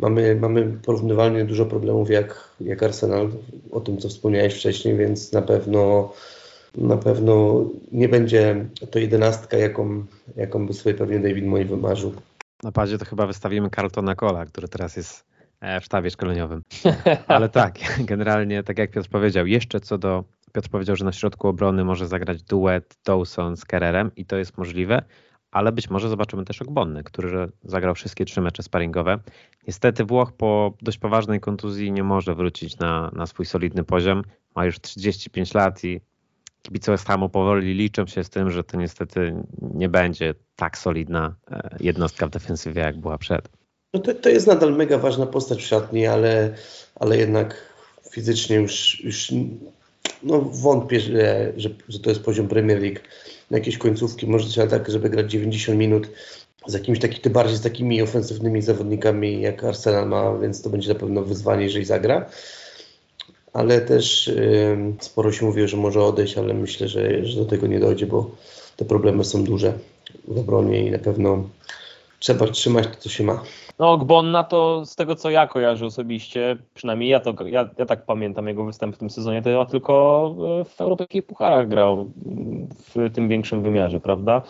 mamy, mamy porównywalnie dużo problemów jak, jak Arsenal, o tym co wspomniałeś wcześniej, więc na pewno na pewno nie będzie to jedenastka, jaką, jaką by sobie pewnie David Moy wymarzył. Na padzie to chyba wystawimy Carltona Cola, który teraz jest e, w sztabie szkoleniowym. Ale tak, generalnie, tak jak Piotr powiedział, jeszcze co do, Piotr powiedział, że na środku obrony może zagrać duet Dawson z Kererem i to jest możliwe ale być może zobaczymy też Ogbonny, który zagrał wszystkie trzy mecze sparingowe. Niestety Włoch po dość poważnej kontuzji nie może wrócić na, na swój solidny poziom. Ma już 35 lat i kibice West Hamu powoli liczą się z tym, że to niestety nie będzie tak solidna e, jednostka w defensywie, jak była przed. No to, to jest nadal mega ważna postać w szatni, ale, ale jednak fizycznie już, już no wątpię, że, że, że to jest poziom Premier League na jakieś końcówki, może trzeba tak, żeby grać 90 minut z jakimś takim, tym bardziej z takimi ofensywnymi zawodnikami jak Arsenal ma, więc to będzie na pewno wyzwanie, jeżeli zagra. Ale też yy, sporo się mówi, że może odejść, ale myślę, że, że do tego nie dojdzie, bo te problemy są duże w obronie i na pewno trzeba trzymać to, co się ma. No, Gbonna to z tego, co ja kojarzę osobiście, przynajmniej ja, to, ja, ja tak pamiętam jego występ w tym sezonie, to ja tylko w europejskich pucharach grał w tym większym wymiarze, prawda?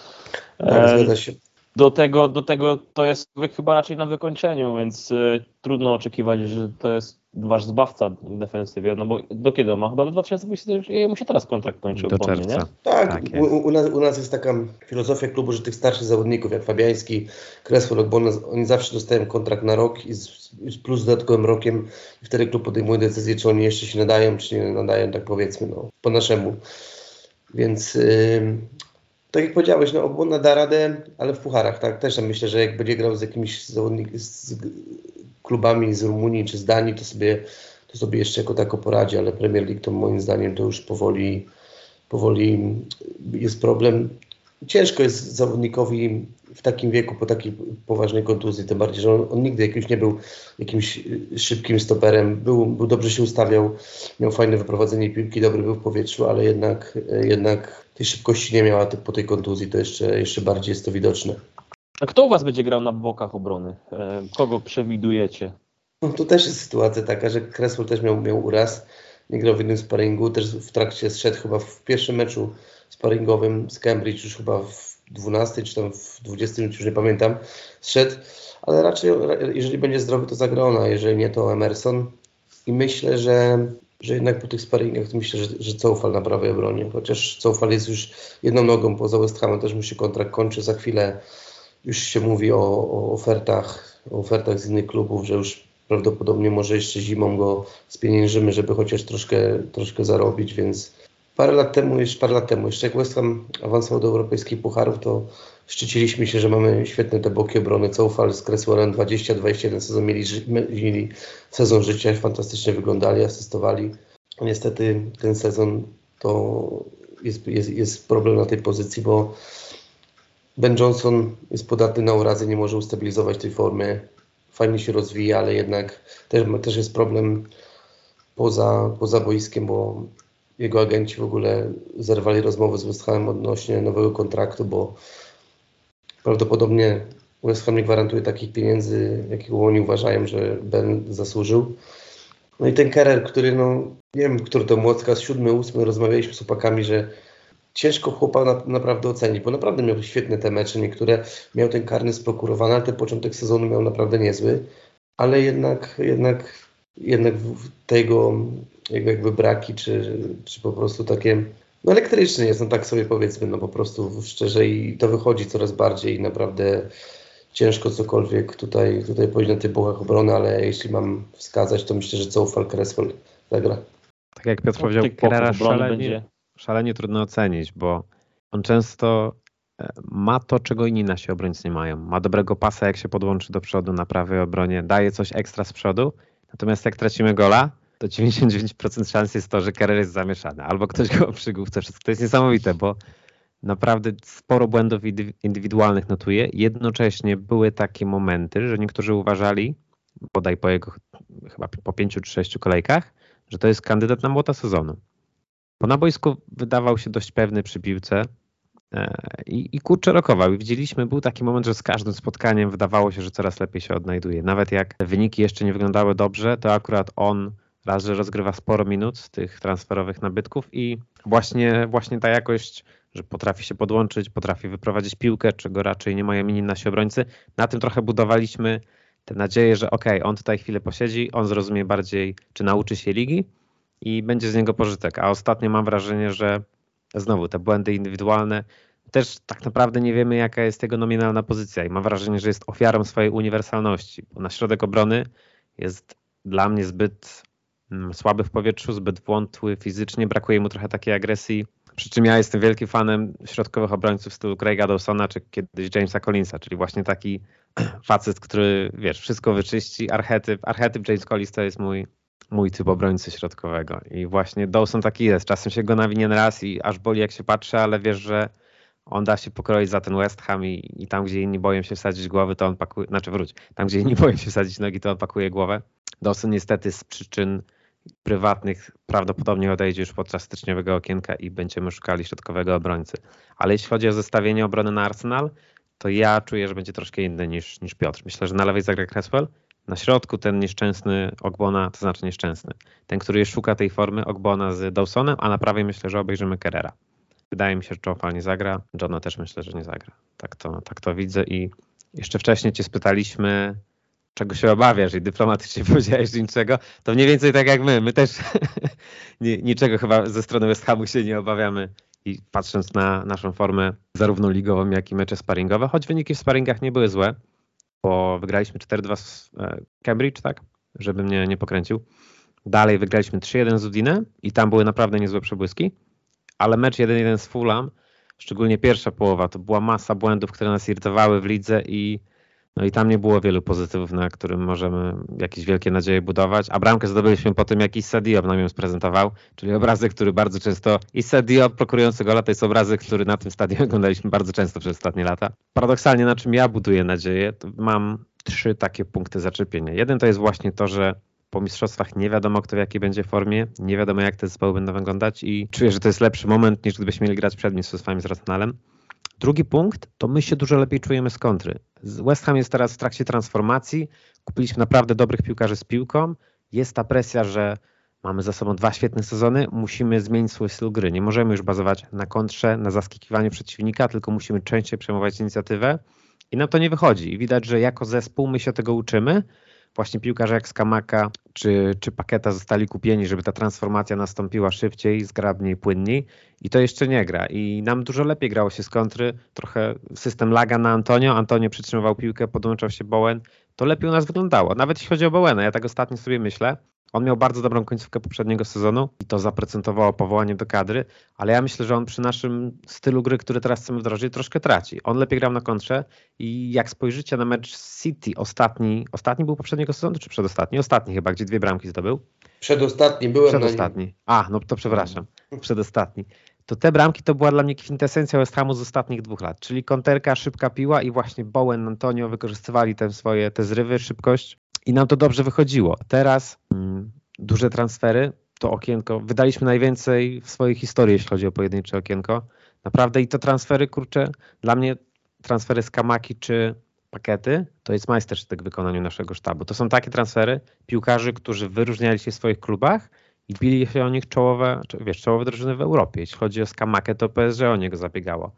Tak, zgadza się. Do tego, do tego to jest chyba raczej na wykończeniu, więc y, trudno oczekiwać, że to jest wasz zbawca w defensywie, no bo do kiedy ma? Chyba do 2020 mu się teraz kontrakt kończy. Do czerwca. Nie? Tak, tak u, u, nas, u nas jest taka filozofia klubu, że tych starszych zawodników jak Fabiański, Crespo, bo oni zawsze dostają kontrakt na rok i z, z plus dodatkowym rokiem i wtedy klub podejmuje decyzję, czy oni jeszcze się nadają, czy nie nadają, tak powiedzmy, no, po naszemu. Więc yy, tak jak powiedziałeś, no obłona da radę, ale w pucharach, tak? Też myślę, że jak będzie grał z jakimś zawodnikiem, z klubami z Rumunii czy z Danii, to sobie, to sobie jeszcze jako tako poradzi, ale Premier League to moim zdaniem to już powoli, powoli jest problem. Ciężko jest zawodnikowi w takim wieku, po takiej poważnej kontuzji, tym bardziej, że on, on nigdy jakimś nie był jakimś szybkim stoperem, był, był dobrze się ustawiał, miał fajne wyprowadzenie piłki, dobry był w powietrzu, ale jednak, jednak tej szybkości nie miał, a po tej kontuzji to jeszcze, jeszcze bardziej jest to widoczne. A kto u Was będzie grał na bokach obrony? E, kogo przewidujecie? No to też jest sytuacja taka, że Cresswell też miał, miał uraz. Nie grał w jednym sparingu, też w trakcie zszedł chyba w pierwszym meczu sparingowym z Cambridge, już chyba w 12 czy tam w 20, już nie pamiętam, zszedł, ale raczej jeżeli będzie zdrowy to zagrona, jeżeli nie to Emerson. I myślę, że że jednak po tych sparingach myślę, że, że na prawej obronie, chociaż Coufal jest już jedną nogą poza West Hamem, też mu się kontrakt kończy, za chwilę już się mówi o, o ofertach, ofertach z innych klubów, że już prawdopodobnie może jeszcze zimą go spieniężymy, żeby chociaż troszkę, troszkę zarobić, więc parę lat temu, jeszcze parę lat temu, jeszcze jak West Ham awansował do europejskich pucharów, to szczyciliśmy się, że mamy świetne te boki obrony. Coufal z Cresswellem 20-21 sezon mieli, mieli sezon życia, fantastycznie wyglądali, asystowali. Niestety ten sezon to jest, jest, jest problem na tej pozycji, bo Ben Johnson jest podatny na urazy, nie może ustabilizować tej formy. Fajnie się rozwija, ale jednak też, też jest problem poza, poza boiskiem, bo jego agenci w ogóle zerwali rozmowy z West Hamem odnośnie nowego kontraktu, bo prawdopodobnie West Ham nie gwarantuje takich pieniędzy, jakiego oni uważają, że Ben zasłużył. No i ten Kerer, który no, nie wiem, który to młotka, z siódmy, ósmy, rozmawialiśmy z chłopakami, że ciężko chłopa na, naprawdę ocenić, bo naprawdę miał świetne te mecze, niektóre miał ten karny sprokurowany, ale ten początek sezonu miał naprawdę niezły, ale jednak, jednak, jednak tego jego jakby braki, czy, czy po prostu takie no elektryczny jest, no tak sobie powiedzmy, no po prostu szczerze i to wychodzi coraz bardziej i naprawdę ciężko cokolwiek tutaj, tutaj powiedzieć na tych buchach obrony, ale jeśli mam wskazać, to myślę, że Coufal Cresswell zagra. Tak jak Piotr no, powiedział, Kerara szalenie, będzie. Szalenie trudno ocenić, bo on często e, ma to, czego inni nasi obrońcy nie mają. Ma dobrego pasa, jak się podłączy do przodu na prawej obronie, daje coś ekstra z przodu, natomiast jak tracimy gola, to 99% szans jest to, że Kerrer jest zamieszany, albo ktoś go przy główce wszystko. To jest niesamowite, bo naprawdę sporo błędów indywidualnych notuje. Jednocześnie były takie momenty, że niektórzy uważali, bodaj po jego chyba po pięciu czy sześciu kolejkach, że to jest kandydat na młota sezonu. Bo na boisku wydawał się dość pewny przy piłce e, i, i kurczę rokował. I widzieliśmy, był taki moment, że z każdym spotkaniem wydawało się, że coraz lepiej się odnajduje. Nawet jak wyniki jeszcze nie wyglądały dobrze, to akurat on raz, że rozgrywa sporo minut z tych transferowych nabytków i właśnie, właśnie ta jakość, że potrafi się podłączyć, potrafi wyprowadzić piłkę, czego raczej nie mają inni nasi obrońcy. Na tym trochę budowaliśmy tę nadzieję, że ok, on tutaj chwilę posiedzi, on zrozumie bardziej, czy nauczy się ligi i będzie z niego pożytek. A ostatnio mam wrażenie, że znowu te błędy indywidualne, też tak naprawdę nie wiemy, jaka jest jego nominalna pozycja i mam wrażenie, że jest ofiarą swojej uniwersalności, bo na środek obrony jest dla mnie zbyt Mm, słaby w powietrzu, zbyt wątły fizycznie, brakuje mu trochę takiej agresji. Przy czym ja jestem wielkim fanem środkowych obrońców w stylu Craiga Dawsona czy kiedyś Jamesa Collinsa, czyli właśnie taki facet, który wiesz, wszystko wyczyści, archetyp. Archetyp James Collins to jest mój, mój typ obrońcy środkowego i właśnie Dawson taki jest. Czasem się go nawinien raz i aż boli jak się patrzy, ale wiesz, że on da się pokroić za ten West Ham i, i tam, gdzie inni boją się wsadzić głowy, to on pakuje, znaczy wróć, tam, gdzie inni boją się wsadzić nogi, to on pakuje głowę. Dawson niestety z przyczyn prywatnych prawdopodobnie odejdzie już podczas styczniowego okienka i będziemy szukali środkowego obrońcy. Ale jeśli chodzi o zestawienie obrony na Arsenal, to ja czuję, że będzie troszkę inny niż, niż Piotr. Myślę, że na lewej zagra Cresswell, na środku ten nieszczęsny Ogbona, to znaczy nieszczęsny, ten, który szuka tej formy Ogbona z Dawsonem, a na prawej myślę, że obejrzymy Kerrera. Wydaje mi się, że Czofal nie zagra, Johna też myślę, że nie zagra. Tak to, tak to widzę i jeszcze wcześniej cię spytaliśmy, czego się obawiasz i dyplomatycznie powiedziałeś, niczego, to mniej więcej tak jak my. My też niczego chyba ze strony West Hamu się nie obawiamy i patrząc na naszą formę zarówno ligową, jak i mecze sparingowe, choć wyniki w sparingach nie były złe, bo wygraliśmy 4-2 z e, Cambridge, tak? Żeby mnie nie pokręcił. Dalej wygraliśmy 3-1 z Udine i tam były naprawdę niezłe przebłyski, ale mecz 1-1 z Fulham, szczególnie pierwsza połowa, to była masa błędów, które nas irytowały w lidze i no i tam nie było wielu pozytywów, na którym możemy jakieś wielkie nadzieje budować. A bramkę zdobyliśmy po tym, jak Issa Diop nam ją sprezentował, czyli obrazek, który bardzo często... Issa Diop prokurujący gola to jest obrazek, który na tym stadionie oglądaliśmy bardzo często przez ostatnie lata. Paradoksalnie, na czym ja buduję nadzieję, mam trzy takie punkty zaczepienia. Jeden to jest właśnie to, że po mistrzostwach nie wiadomo, kto w jakiej będzie formie, nie wiadomo, jak te zespoły będą wyglądać i czuję, że to jest lepszy moment, niż gdybyśmy mieli grać przed mistrzostwami z Arsenalem. Drugi punkt, to my się dużo lepiej czujemy z kontry. West Ham jest teraz w trakcie transformacji, kupiliśmy naprawdę dobrych piłkarzy z piłką, jest ta presja, że mamy za sobą dwa świetne sezony, musimy zmienić swój styl gry. Nie możemy już bazować na kontrze, na zaskakiwaniu przeciwnika, tylko musimy częściej przejmować inicjatywę i nam to nie wychodzi. I widać, że jako zespół my się tego uczymy, właśnie piłkarze jak Skamaka czy, czy Paketa zostali kupieni, żeby ta transformacja nastąpiła szybciej, zgrabniej, płynniej. I to jeszcze nie gra. I nam dużo lepiej grało się z kontry, trochę system laga na Antonio, Antonio przytrzymywał piłkę, podłączał się Bowen, to lepiej u nas wyglądało. Nawet jeśli chodzi o Bowena, ja tak ostatnio sobie myślę, on miał bardzo dobrą końcówkę poprzedniego sezonu i to zaprocentowało powołanie do kadry, ale ja myślę, że on przy naszym stylu gry, który teraz chcemy wdrożyć, troszkę traci. On lepiej grał na kontrze i jak spojrzycie na mecz City ostatni, ostatni był poprzedniego sezonu czy przedostatni? Ostatni chyba, gdzie dwie bramki zdobył. Przedostatni byłem Przedostatni. A, no to przepraszam. Przedostatni. To te bramki to była dla mnie kwintesencja West Hamu z ostatnich dwóch lat, czyli konterka, szybka piła i właśnie Bowen, Antonio wykorzystywali te swoje te zrywy, szybkość i nam to dobrze wychodziło. Teraz mm, duże transfery, to okienko, wydaliśmy najwięcej w swojej historii, jeśli chodzi o pojedyncze okienko. Naprawdę i to transfery, kurczę, dla mnie transfery z Kamaki czy Pakety to jest majstersztyk w wykonaniu naszego sztabu. To są takie transfery piłkarzy, którzy wyróżniali się w swoich klubach i bili się o nich czołowe, wiesz, czołowe drużyny w Europie. Jeśli chodzi o Skamakę, to PSG o niego zabiegało.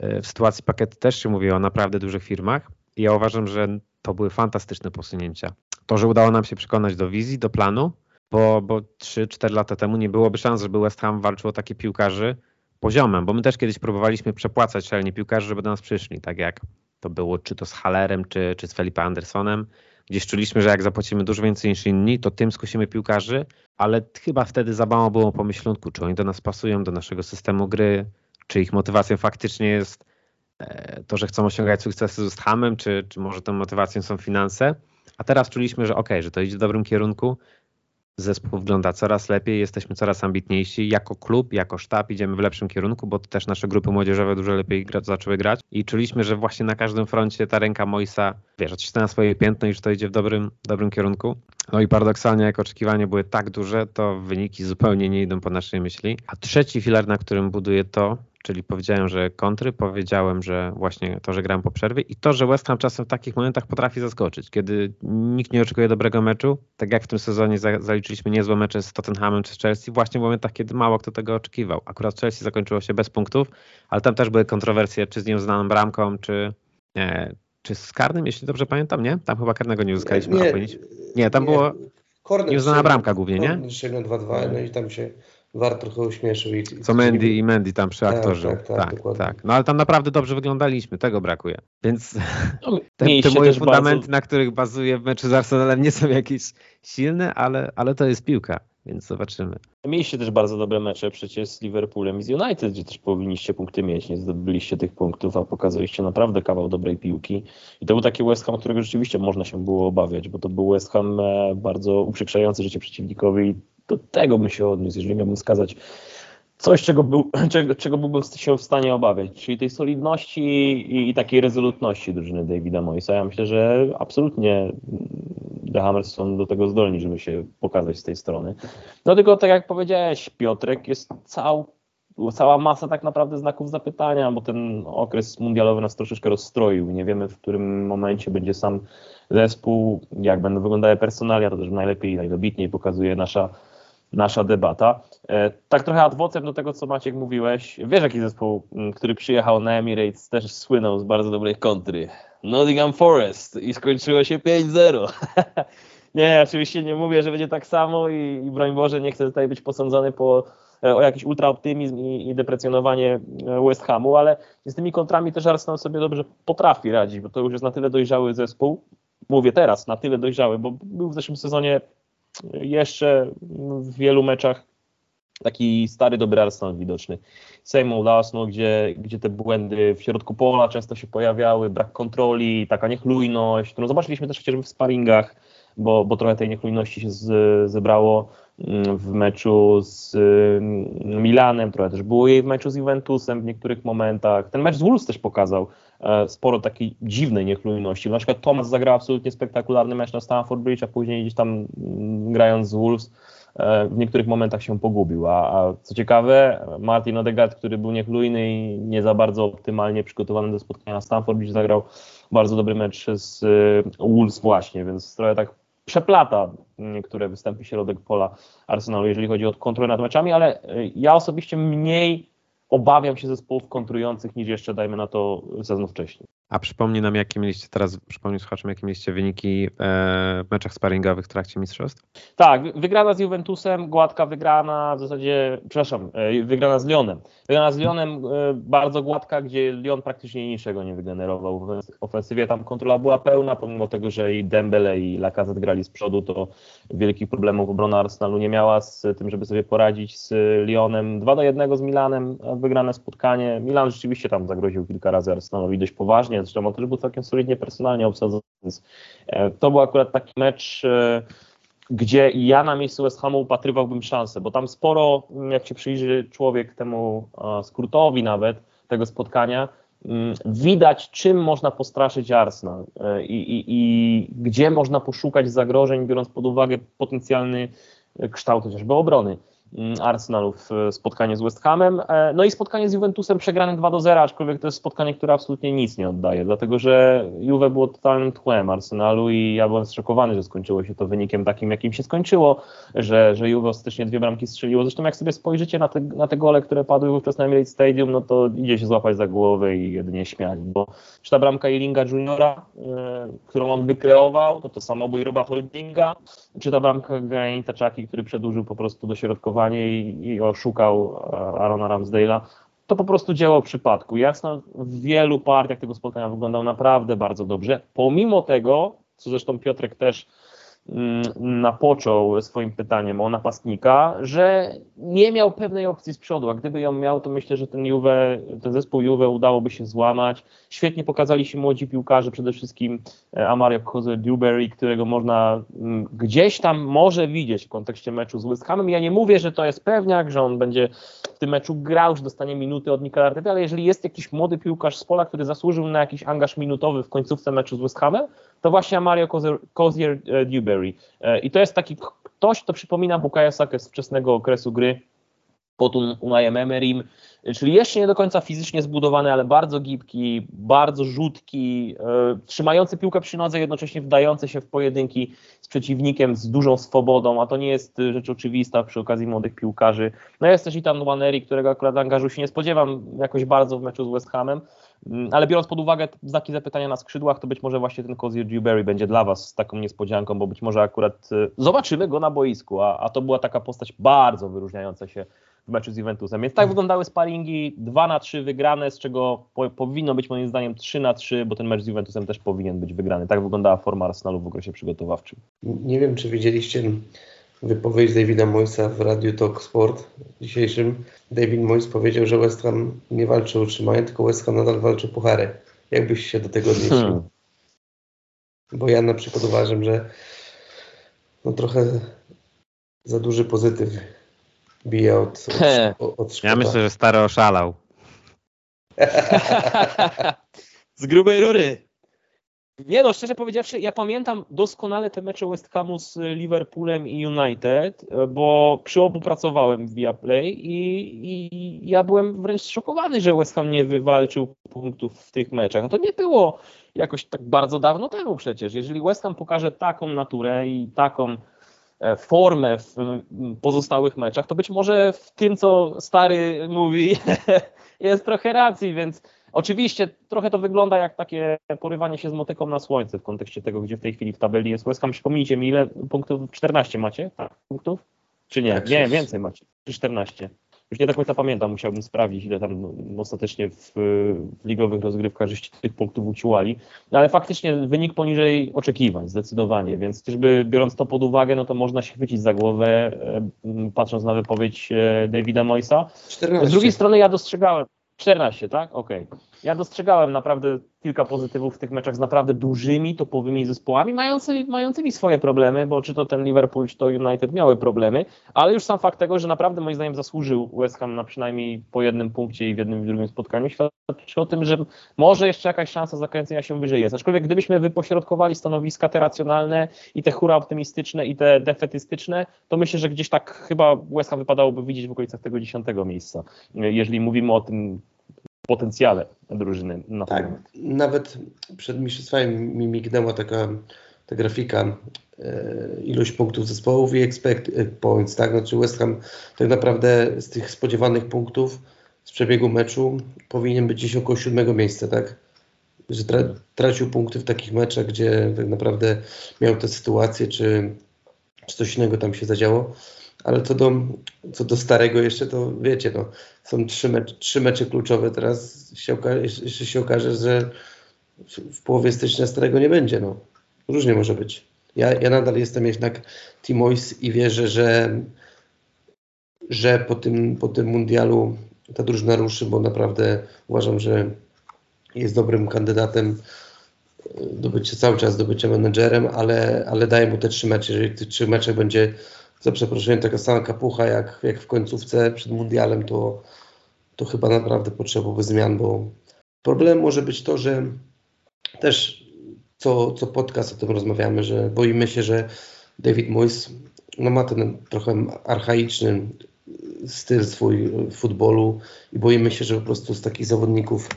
W sytuacji Pakety też się mówi o naprawdę dużych firmach i ja uważam, że to były fantastyczne posunięcia. To, że udało nam się przekonać do wizji, do planu, bo, bo 3-4 lata temu nie byłoby szans, żeby West Ham walczył o takie piłkarzy poziomem, bo my też kiedyś próbowaliśmy przepłacać szalenie piłkarzy, żeby do nas przyszli, tak jak to było czy to z Hallerem, czy, czy z Felipe Andersonem, gdzieś czuliśmy, że jak zapłacimy dużo więcej niż inni, to tym skusimy piłkarzy, ale chyba wtedy za mało było pomyślunku, czy oni do nas pasują, do naszego systemu gry, czy ich motywacją faktycznie jest E, to, że chcą osiągać sukcesy z Hamem, czy, czy może tą motywacją są finanse. A teraz czuliśmy, że ok, że to idzie w dobrym kierunku. Zespół wygląda coraz lepiej, jesteśmy coraz ambitniejsi. Jako klub, jako sztab idziemy w lepszym kierunku, bo też nasze grupy młodzieżowe dużo lepiej gra, zaczęły grać. I czuliśmy, że właśnie na każdym froncie ta ręka Moisa, wiesz, odcisnęła na swoje piętno i że to idzie w dobrym, dobrym kierunku. No i paradoksalnie, jak oczekiwania były tak duże, to wyniki zupełnie nie idą po naszej myśli. A trzeci filar, na którym buduję to, czyli powiedziałem, że kontry, powiedziałem, że właśnie to, że gram po przerwie i to, że West Ham czasem w takich momentach potrafi zaskoczyć, kiedy nikt nie oczekuje dobrego meczu, tak jak w tym sezonie zaliczyliśmy niezłe mecze z Tottenhamem czy z Chelsea, właśnie w momentach, kiedy mało kto tego oczekiwał. Akurat Chelsea zakończyło się bez punktów, ale tam też były kontrowersje, czy z nieuznaną bramką, czy, nie, czy z karnym, jeśli dobrze pamiętam, nie? Tam chyba karnego nie uzyskaliśmy. Nie, nie, nie tam nie, było nieuznana bramka głównie, nie? 2-2, no i tam się War trochę uśmieszył. I, Co Mendy i Mendy tam przy tak, aktorze. Tak, tak, tak, tak, No ale tam naprawdę dobrze wyglądaliśmy, tego brakuje. Więc no, te, te moje fundamenty, bardzo... na których bazuję w meczu z Arsenalem nie są jakieś silne, ale, ale to jest piłka więc zobaczymy. Mieliście też bardzo dobre mecze przecież z Liverpoolem i z United, gdzie też powinniście punkty mieć, nie zdobyliście tych punktów, a pokazaliście naprawdę kawał dobrej piłki. I to był taki West Ham, którego rzeczywiście można się było obawiać, bo to był West Ham e, bardzo uprzykrzający życie przeciwnikowi do tego bym się odniósł, jeżeli miałbym wskazać coś, czego, był, czego, czego byłbym się w stanie obawiać, czyli tej solidności i, i takiej rezolutności drużyny Davida Moisa. Ja myślę, że absolutnie The Hammers są do tego zdolni, żeby się pokazać z tej strony. No tylko tak jak powiedziałeś, Piotrek, jest cał, cała masa tak naprawdę znaków zapytania, bo ten okres mundialowy nas troszeczkę rozstroił. Nie wiemy, w którym momencie będzie sam zespół, jak będą wyglądały personalia, to też najlepiej, najdobitniej pokazuje nasza nasza debata. E, tak trochę adwocem do tego, co Maciek mówiłeś. Wiesz, jaki zespół, który przyjechał na Emirates, też słynął z bardzo dobrej kontry. Nottingham Forest i skończyło się 5-0. nie, oczywiście nie mówię, że będzie tak samo i, i broń Boże, nie chcę tutaj być posądzony po, e, o jakiś ultraoptymizm i, i deprecjonowanie e, West Hamu, ale z tymi kontrami też Arsenal sobie dobrze potrafi radzić, bo to już jest na tyle dojrzały zespół. Mówię teraz, na tyle dojrzały, bo był w zeszłym sezonie jeszcze w wielu meczach taki stary, dobry Arsenal widoczny. Same old Arsenal, gdzie, gdzie te błędy w środku pola często się pojawiały, brak kontroli, taka niechlujność, którą zobaczyliśmy też chociażby w sparingach, bo, bo trochę tej niechlujności się z, zebrało mm, w meczu z mm, Milanem, trochę też było jej w meczu z Juventusem w niektórych momentach. Ten mecz z Wolves też pokazał sporo takiej dziwnej niechlujności. Na przykład Thomas zagrał absolutnie spektakularny mecz na Stamford Bridge, a później gdzieś tam mm, grając z Wolves e, w niektórych momentach się pogubił. A, a co ciekawe, Martin Odegaard, który był niechlujny i nie za bardzo optymalnie przygotowany do spotkania na Stamford Bridge, zagrał bardzo dobry mecz z e, Wolves właśnie, więc trochę tak przeplata niektóre występy środek pola Arsenalu, jeżeli chodzi o kontrolę nad meczami, ale ja osobiście mniej obawiam się zespołów kontrujących niż jeszcze, dajmy na to, sezon wcześniej. A przypomnij nam, jakie mieliście teraz, przypomnij słuchaczom, jakie mieliście wyniki e, w meczach sparingowych w trakcie mistrzostw? Tak, wygrana z Juventusem, gładka wygrana, w zasadzie, przepraszam, e, wygrana z Lyonem. Wygrana z Lyonem e, bardzo gładka, gdzie Lyon praktycznie niczego nie wygenerował w ofensywie. Tam kontrola była pełna, pomimo tego, że i Dembele i Lacazette grali z przodu, to wielkich problemów obrona Arsenalu nie miała z tym, żeby sobie poradzić z Lyonem. 2 do 1 z Milanem, wygrane spotkanie. Milan rzeczywiście tam zagroził kilka razy Arsenalowi dość poważnie, zresztą on też był całkiem solidnie personalnie obsadzony, więc e, to był akurat taki mecz, e, gdzie ja na miejscu West Hamu upatrywałbym szansę, bo tam sporo, jak się przyjrzy człowiek temu skrótowi nawet tego spotkania, mm, widać, czym można postraszyć Arsenal e, i, i, i gdzie można poszukać zagrożeń, biorąc pod uwagę potencjalny kształt chociażby obrony. Mm, Arsenalu w spotkanie z West Hamem. E, no i spotkanie z Juventusem przegrane 2 do 0, aczkolwiek to jest spotkanie, które absolutnie nic nie oddaje, dlatego że Juve było totalnym tłem Arsenalu i ja byłem zszokowany, że skończyło się to wynikiem takim, jakim się skończyło, że, że Juve ostatecznie dwie bramki strzeliło. Zresztą jak sobie spojrzycie na te, na te gole, które padły wówczas na Emirates Stadium, no to idzie się złapać za głowę i jedynie śmiać, bo czy ta bramka Ilinga Juniora, yy, którą on wykreował, to to samobój Roba Holdinga, czy ta bramka Granita Czaki, który przedłużył po prostu i, i oszukał e, Arona Ramsdale'a, to po prostu działał przypadku. Jasno, w wielu partiach tego spotkania wyglądał naprawdę bardzo dobrze. Pomimo tego, co zresztą Piotrek też napoczął swoim pytaniem o napastnika, że nie miał pewnej opcji z przodu, a gdyby ją miał, to myślę, że ten Juve, ten zespół Juve udałoby się złamać. Świetnie pokazali się młodzi piłkarze, przede wszystkim e, Amario Koze-Dewberry, którego można mm, gdzieś tam może widzieć w kontekście meczu z West Hamem. Ja nie mówię, że to jest pewniak, że on będzie w tym meczu grał, że dostanie minuty od Nikola Arteta, ale jeżeli jest jakiś młody piłkarz z pola, który zasłużył na jakiś angaż minutowy w końcówce meczu z West Hamem, to właśnie Mario Cozier-Dewberry. E, I to jest taki ktoś, kto przypomina Bukayo Saka z wczesnego okresu gry pod Unajem Emerim, czyli jeszcze nie do końca fizycznie zbudowany, ale bardzo gibki, bardzo rzutki, e, trzymający piłkę przy nodze, jednocześnie wdający się w pojedynki z przeciwnikiem z dużą swobodą, a to nie jest rzecz oczywista przy okazji młodych piłkarzy. No jest też Itan Waneri, którego akurat angażu się nie spodziewam jakoś bardzo w meczu z West Hamem, ale biorąc pod uwagę znaki zapytania na skrzydłach, to być może właśnie ten Cozier Dewberry będzie dla Was taką niespodzianką, bo być może akurat e, zobaczymy go na boisku, a, a to była taka postać bardzo wyróżniająca się w meczu z Juventusem. Więc tak mhm. wyglądały sparingi, 2 na 3 wygrane, z czego po, powinno być moim zdaniem 3 na 3, bo ten mecz z Juventusem też powinien być wygrany. Tak wyglądała forma Arsenalu w okresie przygotowawczym. Nie wiem, czy widzieliście wypowiedź Davida Moysa w Radiu Talk Sport dzisiejszym. David Moyes powiedział, że West Ham nie walczy o utrzymanie, tylko West Ham nadal walczy o puchary. Jakbyś się do tego odnieśli? Hmm. Bo ja na przykład uważam, że no trochę za duży pozytyw bije od, od, od Ja myślę, że stary oszalał. Z grubej rury. Nie no, szczerze powiedziawszy, ja pamiętam doskonale te mecze West Hamu z Liverpoolem i United, bo przy obu pracowałem w Viaplay i, i ja byłem wręcz zszokowany, że West Ham nie wywalczył punktów w tych meczach. No to nie było jakoś tak bardzo dawno temu przecież. Jeżeli West Ham pokaże taką naturę i taką E, formę w pozostałych meczach, to być może w tym, co stary mówi, jest trochę racji, więc oczywiście trochę to wygląda jak takie porywanie się z motyką na słońce w kontekście tego, gdzie w tej chwili w tabeli jest West Ham. Przypomnijcie mi, ile punktów? 14 macie? Tak, punktów? Czy nie? Tak, nie, więcej macie. 14 już nie do końca pamiętam, musiałbym sprawdzić, ile tam ostatecznie w, w ligowych rozgrywkach żeście tych punktów uciłali, no, ale faktycznie wynik poniżej oczekiwań, zdecydowanie, więc czyżby biorąc to pod uwagę, no to można się chwycić za głowę, e, patrząc na wypowiedź e, Davida Moisa. 14. Z drugiej strony ja dostrzegałem, 14, tak? Okej. Okay. Ja dostrzegałem naprawdę kilka pozytywów w tych meczach z naprawdę dużymi, topowymi zespołami, mający, mającymi swoje problemy, bo czy to ten Liverpool, czy to United miały problemy, ale już sam fakt tego, że naprawdę moim zdaniem zasłużył West Ham na przynajmniej po jednym punkcie i w jednym i drugim spotkaniu, świadczy o tym, że może jeszcze jakaś szansa zakręcenia się wyżej jest. Aczkolwiek gdybyśmy wypośrodkowali stanowiska te racjonalne i te hura optymistyczne i te defetystyczne, to myślę, że gdzieś tak chyba West Ham wypadałoby widzieć w okolicach tego dziesiątego miejsca, jeżeli mówimy o tym potencjale drużyny. Na tak, nawet przed mistrzostwami mi mignęła taka ta grafika e, ilość punktów zespołów i expect points, tak? Znaczy West Ham tak naprawdę z tych spodziewanych punktów z przebiegu meczu powinien być gdzieś około siódmego miejsca, tak? że tra tracił punkty w takich meczach, gdzie tak naprawdę miał te sytuacje, czy, czy coś innego tam się zadziało. Ale co do, co do starego jeszcze, to wiecie, no, są trzy, mecze, trzy mecze kluczowe. Teraz się okaże, jeszcze się okaże, że w połowie stycznia starego nie będzie. No. Różnie może być. Ja, ja nadal jestem jednak Team Ois i wierzę, że, że po, tym, po tym mundialu ta drużyna ruszy, bo naprawdę uważam, że jest dobrym kandydatem do bycia, cały czas do bycia menedżerem, ale, ale daję mu te trzy mecze. Jeżeli w tych trzech meczach będzie za przeproszeniem taka sama kapucha jak, jak w końcówce przed mundialem, to, to chyba naprawdę potrzebowałby zmian, bo problem może być to, że też co, co podcast o tym rozmawiamy, że boimy się, że David Moyes no ma ten trochę archaiczny styl swój futbolu i boimy się, że po prostu z takich zawodników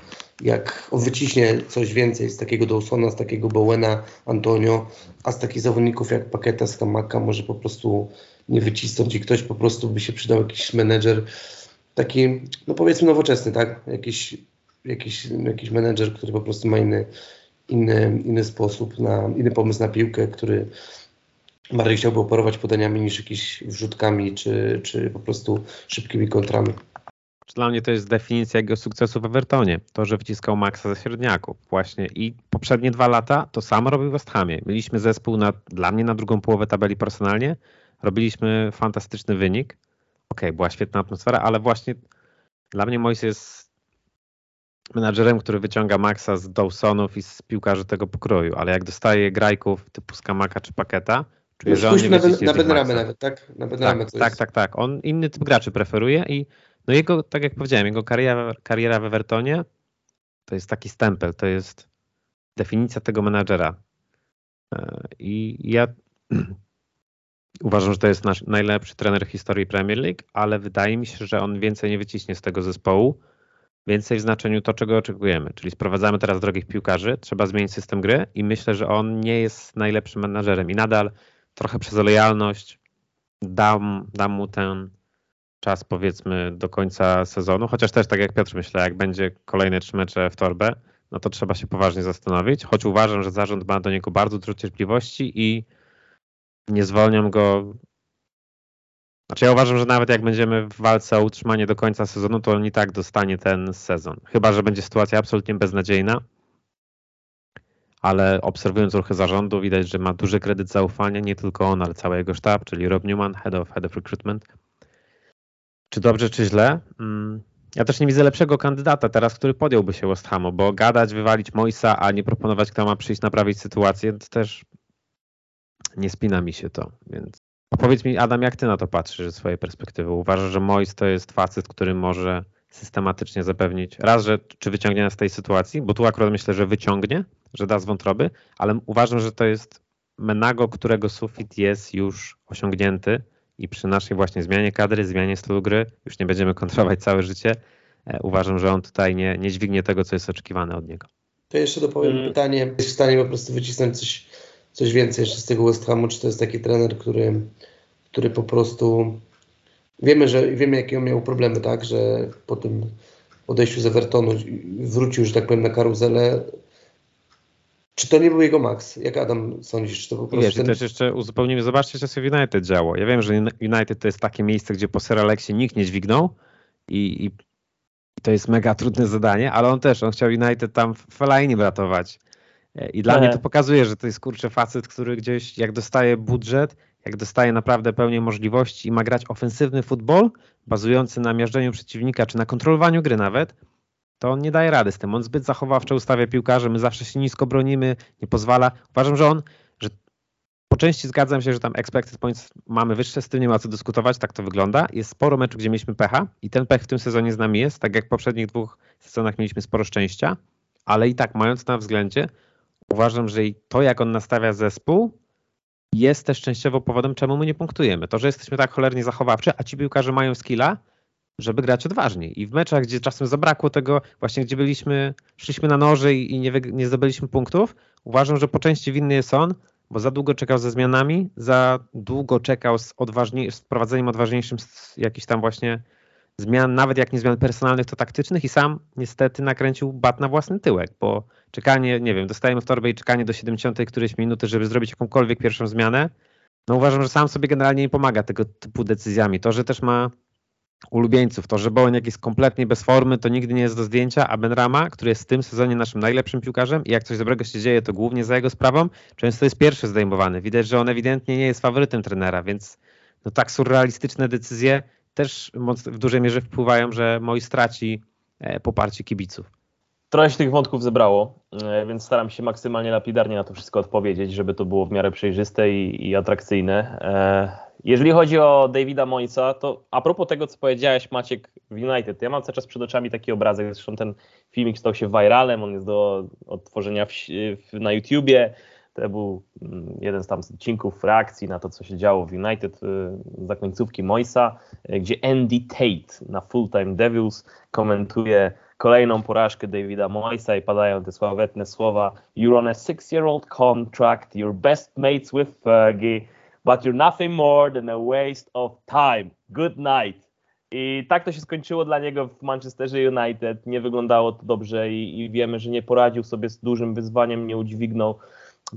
jak on wyciśnie coś więcej z takiego Dawsona, z takiego Bowena, Antonio, a z takich zawodników jak Paketa, Skamaka może po prostu wycisnąć i ktoś po prostu by się przydał jakiś menedżer taki, no powiedzmy nowoczesny, tak? Jakiś, jakiś, jakiś menedżer, który po prostu ma inny, inny, inny sposób, na, inny pomysł na piłkę, który bardziej chciałby operować podaniami niż jakimiś wrzutkami, czy, czy po prostu szybkimi kontrami. Dla mnie to jest definicja jego sukcesu w Evertonie. To, że wciskał Maxa ze średniaków właśnie. I poprzednie dwa lata to samo robił w West Hamie. Mieliśmy zespół na, dla mnie na drugą połowę tabeli personalnie. Robiliśmy fantastyczny wynik. Okej, okay, była świetna atmosfera, ale właśnie dla mnie Mois jest menadżerem, który wyciąga Maxa z Dawsonów i z piłkarzy tego pokroju, ale jak dostaje grajków typu Skamaka czy Paketa, czuję, że on nie na, na Benramę nawet, tak? Na Benramę tak, tak, tak, tak. On inny typ graczy preferuje i no jego, tak jak powiedziałem, jego kariera, kariera w Evertonie to jest taki stempel, to jest definicja tego menadżera. E, I ja uważam, że to jest nasz najlepszy trener w historii Premier League, ale wydaje mi się, że on więcej nie wyciśnie z tego zespołu. Więcej w znaczeniu to, czego oczekujemy. Czyli sprowadzamy teraz drogich piłkarzy, trzeba zmienić system gry i myślę, że on nie jest najlepszym menadżerem i nadal trochę przez lojalność dam, dam mu ten czas powiedzmy do końca sezonu, chociaż też tak jak Piotr myślę, jak będzie kolejne trzy mecze w torbę, no to trzeba się poważnie zastanowić, choć uważam, że zarząd ma do niego bardzo dużo cierpliwości i nie zwolnią go. Znaczy ja uważam, że nawet jak będziemy w walce o utrzymanie do końca sezonu, to on i tak dostanie ten sezon. Chyba, że będzie sytuacja absolutnie beznadziejna, ale obserwując ruchy zarządu widać, że ma duży kredyt zaufania, nie tylko on, ale cały jego sztab, czyli Rob Newman, Head of, head of Recruitment czy dobrze, czy źle. Mm, ja też nie widzę lepszego kandydata teraz, który podjąłby się West Hamu, bo gadać, wywalić Moisa, a nie proponować, kto ma przyjść naprawić sytuację, to też nie spina mi się to, więc powiedz mi Adam, jak ty na to patrzysz ze swojej perspektywy? Uważasz, że Mois to jest facet, który może systematycznie zapewnić, raz, że czy wyciągnie nas z tej sytuacji, bo tu akurat myślę, że wyciągnie, że da z wątroby, ale uważam, że to jest Menago, którego sufit jest już osiągnięty i przy naszej właśnie zmianie kadry, zmianie stylu gry, już nie będziemy kontrolować całe życie, e, uważam, że on tutaj nie, nie dźwignie tego, co jest oczekiwane od niego. To jeszcze dopowiem hmm. pytanie, jest w stanie po prostu wycisnąć coś, coś więcej jeszcze z tego West Hamu, czy to jest taki trener, który, który po prostu wiemy, że wiemy jakie on miał problemy, tak, że po tym odejściu z Evertonu wrócił, że tak powiem, na karuzelę czy to nie był jego maks? Jak Adam sądzisz? Czy to po prostu Wiesz, ten... też jeszcze uzupełnimy, zobaczcie, co się w United działo. Ja wiem, że United to jest takie miejsce, gdzie po Sir Alexie nikt nie dźwignął i, i to jest mega trudne zadanie, ale on też, on chciał United tam w Fellaini ratować. E, I dla mnie to pokazuje, że to jest kurczę facet, który gdzieś jak dostaje budżet, jak dostaje naprawdę pełnię możliwości i ma grać ofensywny futbol, bazujący na miażdżeniu przeciwnika, czy na kontrolowaniu gry nawet, to on nie daje rady z tym. On zbyt zachowawczo ustawia piłkarzy, my zawsze się nisko bronimy, nie pozwala. Uważam, że on, że po części zgadzam się, że tam expected points mamy wyższe, z tym nie ma co dyskutować, tak to wygląda. Jest sporo meczów, gdzie mieliśmy pecha i ten pech w tym sezonie z nami jest, tak jak w poprzednich dwóch sezonach mieliśmy sporo szczęścia, ale i tak mając na względzie, uważam, że i to jak on nastawia zespół jest też częściowo powodem, czemu my nie punktujemy. To, że jesteśmy tak cholernie zachowawczy, a ci piłkarze mają skilla, żeby grać odważniej. I w meczach, gdzie czasem zabrakło tego, właśnie gdzie byliśmy, szliśmy na noże i nie, nie zdobyliśmy punktów, uważam, że po części winny jest on, bo za długo czekał ze zmianami, za długo czekał z, odważniej, z wprowadzeniem odważniejszym jakichś tam właśnie zmian, nawet jak nie zmian personalnych, to taktycznych i sam niestety nakręcił bat na własny tyłek, bo czekanie, nie wiem, dostajemy w torbę i czekanie do 70 którejś minuty, żeby zrobić jakąkolwiek pierwszą zmianę, no uważam, że sam sobie generalnie nie pomaga tego typu decyzjami. To, że też ma ulubieńców, to, że Bowen jest kompletnie bez formy, to nigdy nie jest do zdjęcia, a Ben Rama, który jest w tym sezonie naszym najlepszym piłkarzem i jak coś dobrego się dzieje, to głównie za jego sprawą, często jest pierwszy zdejmowany. Widać, że on ewidentnie nie jest faworytem trenera, więc no tak surrealistyczne decyzje też w dużej mierze wpływają, że Moi straci e, poparcie kibiców. Trochę się tych wątków zebrało, e, więc staram się maksymalnie lapidarnie na to wszystko odpowiedzieć, żeby to było w miarę przejrzyste i, i atrakcyjne. E, jeżeli chodzi o Davida Moisa, to a propos tego, co powiedziałeś Maciek w United, ja mam cały czas przed oczami taki obrazek, zresztą ten filmik stał się viralem, on jest do odtworzenia w, w, na YouTubie, to był mm, jeden z tam odcinków reakcji na to, co się działo w United y, za końcówki Moisa, y, gdzie Andy Tate na Full Time Devils komentuje kolejną porażkę Davida Moisa i padają te sławetne słowa You're on a six-year-old contract, you're best mates with Fergie, but you're nothing more than a waste of time. Good night. I tak to się skończyło dla niego w Manchesterze United. Nie wyglądało to dobrze i, i wiemy, że nie poradził sobie z dużym wyzwaniem, nie udźwignął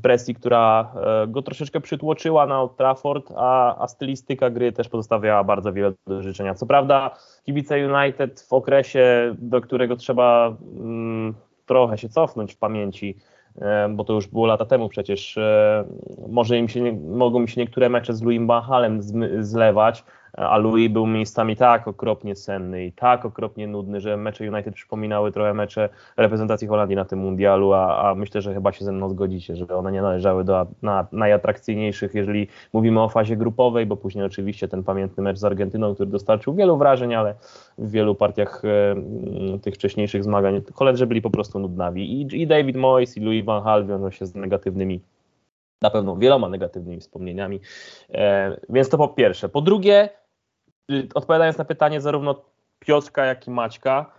presji, która e, go troszeczkę przytłoczyła na Old Trafford, a, a stylistyka gry też pozostawiała bardzo wiele do życzenia. Co prawda kibice United w okresie, do którego trzeba mm, trochę się cofnąć w pamięci, e, bo to już było lata temu przecież, e, może im się, mogą mi się niektóre mecze z Louis Bachalem zlewać, a Louis był miejscami tak okropnie senny i tak okropnie nudny, że mecze United przypominały trochę mecze reprezentacji Holandii na tym mundialu, a, a myślę, że chyba się ze mną zgodzicie, że one nie należały do na, najatrakcyjniejszych, jeżeli mówimy o fazie grupowej, bo później oczywiście ten pamiętny mecz z Argentyną, który dostarczył wielu wrażeń, ale w wielu partiach e, tych wcześniejszych zmagań koledzy byli po prostu nudnawi. I, i David Moyes i Louis van Gaal wiążą się z negatywnymi na pewno wieloma negatywnymi wspomnieniami. E, więc to po pierwsze. Po drugie, odpowiadając na pytanie zarówno Piotrka, jak i Maćka,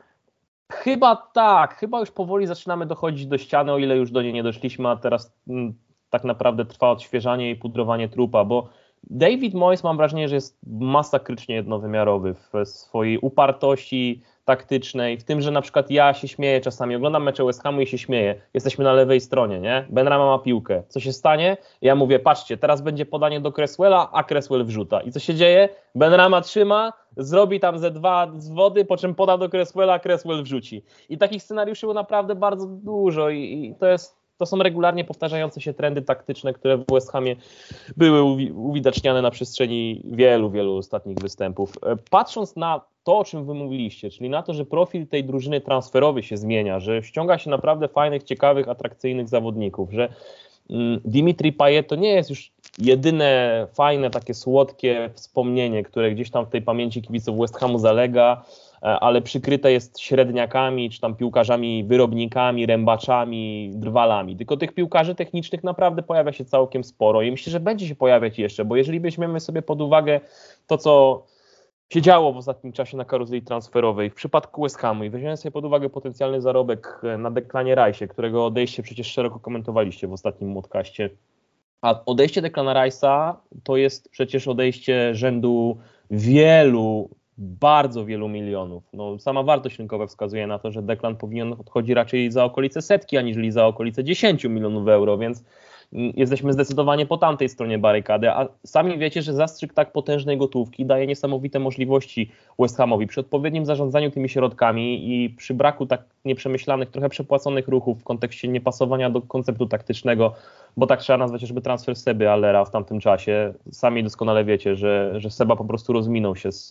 chyba tak, chyba już powoli zaczynamy dochodzić do ściany, o ile już do niej nie doszliśmy, a teraz m, mm, tak naprawdę trwa odświeżanie i pudrowanie trupa, bo David Moyes mam wrażenie, że jest masakrycznie jednowymiarowy w swojej upartości, taktycznej, w tym, że na przykład ja się śmieję czasami, oglądam mecze West Hamu i się śmieję. Jesteśmy na lewej stronie, nie? Benrama ma piłkę. Co się stanie? Ja mówię, patrzcie, teraz będzie podanie do Cresswella, a Cresswell wrzuta. I co się dzieje? Benrama trzyma, zrobi tam ze dwa z wody, po czym poda do Cresswella, Cresswell wrzuci. I takich scenariuszy było naprawdę bardzo dużo i, i to jest to są regularnie powtarzające się trendy taktyczne, które w West Hamie były uwidaczniane na przestrzeni wielu, wielu ostatnich występów. E, patrząc na to, o czym wy mówiliście, czyli na to, że profil tej drużyny transferowy się zmienia, że ściąga się naprawdę fajnych, ciekawych, atrakcyjnych zawodników, że mm, Dimitri Payet to nie jest już jedyne fajne, takie słodkie wspomnienie, które gdzieś tam w tej pamięci kibiców West Hamu zalega, ale przykryte jest średniakami, czy tam piłkarzami, wyrobnikami, rębaczami, drwalami. Tylko tych piłkarzy technicznych naprawdę pojawia się całkiem sporo i myślę, że będzie się pojawiać jeszcze, bo jeżeli weźmiemy sobie pod uwagę to, co się działo w ostatnim czasie na karuzeli transferowej. W przypadku West Hamu i weźmiemy sobie pod uwagę potencjalny zarobek e, na Deklanie Rajsie, którego odejście przecież szeroko komentowaliście w ostatnim podcaście. A odejście Declana Rice'a to jest przecież odejście rzędu wielu, bardzo wielu milionów. No, sama wartość rynkowa wskazuje na to, że Declan powinien odchodzić raczej za okolice setki, aniżeli za okolice 10 milionów euro, więc jesteśmy zdecydowanie po tamtej stronie barykady, a sami wiecie, że zastrzyk tak potężnej gotówki daje niesamowite możliwości West Hamowi przy odpowiednim zarządzaniu tymi środkami i przy braku tak nieprzemyślanych, trochę przepłaconych ruchów w kontekście niepasowania do konceptu taktycznego, bo tak trzeba nazwać żeby transfer Seby Allera w tamtym czasie. Sami doskonale wiecie, że, że Seba po prostu rozminął się z,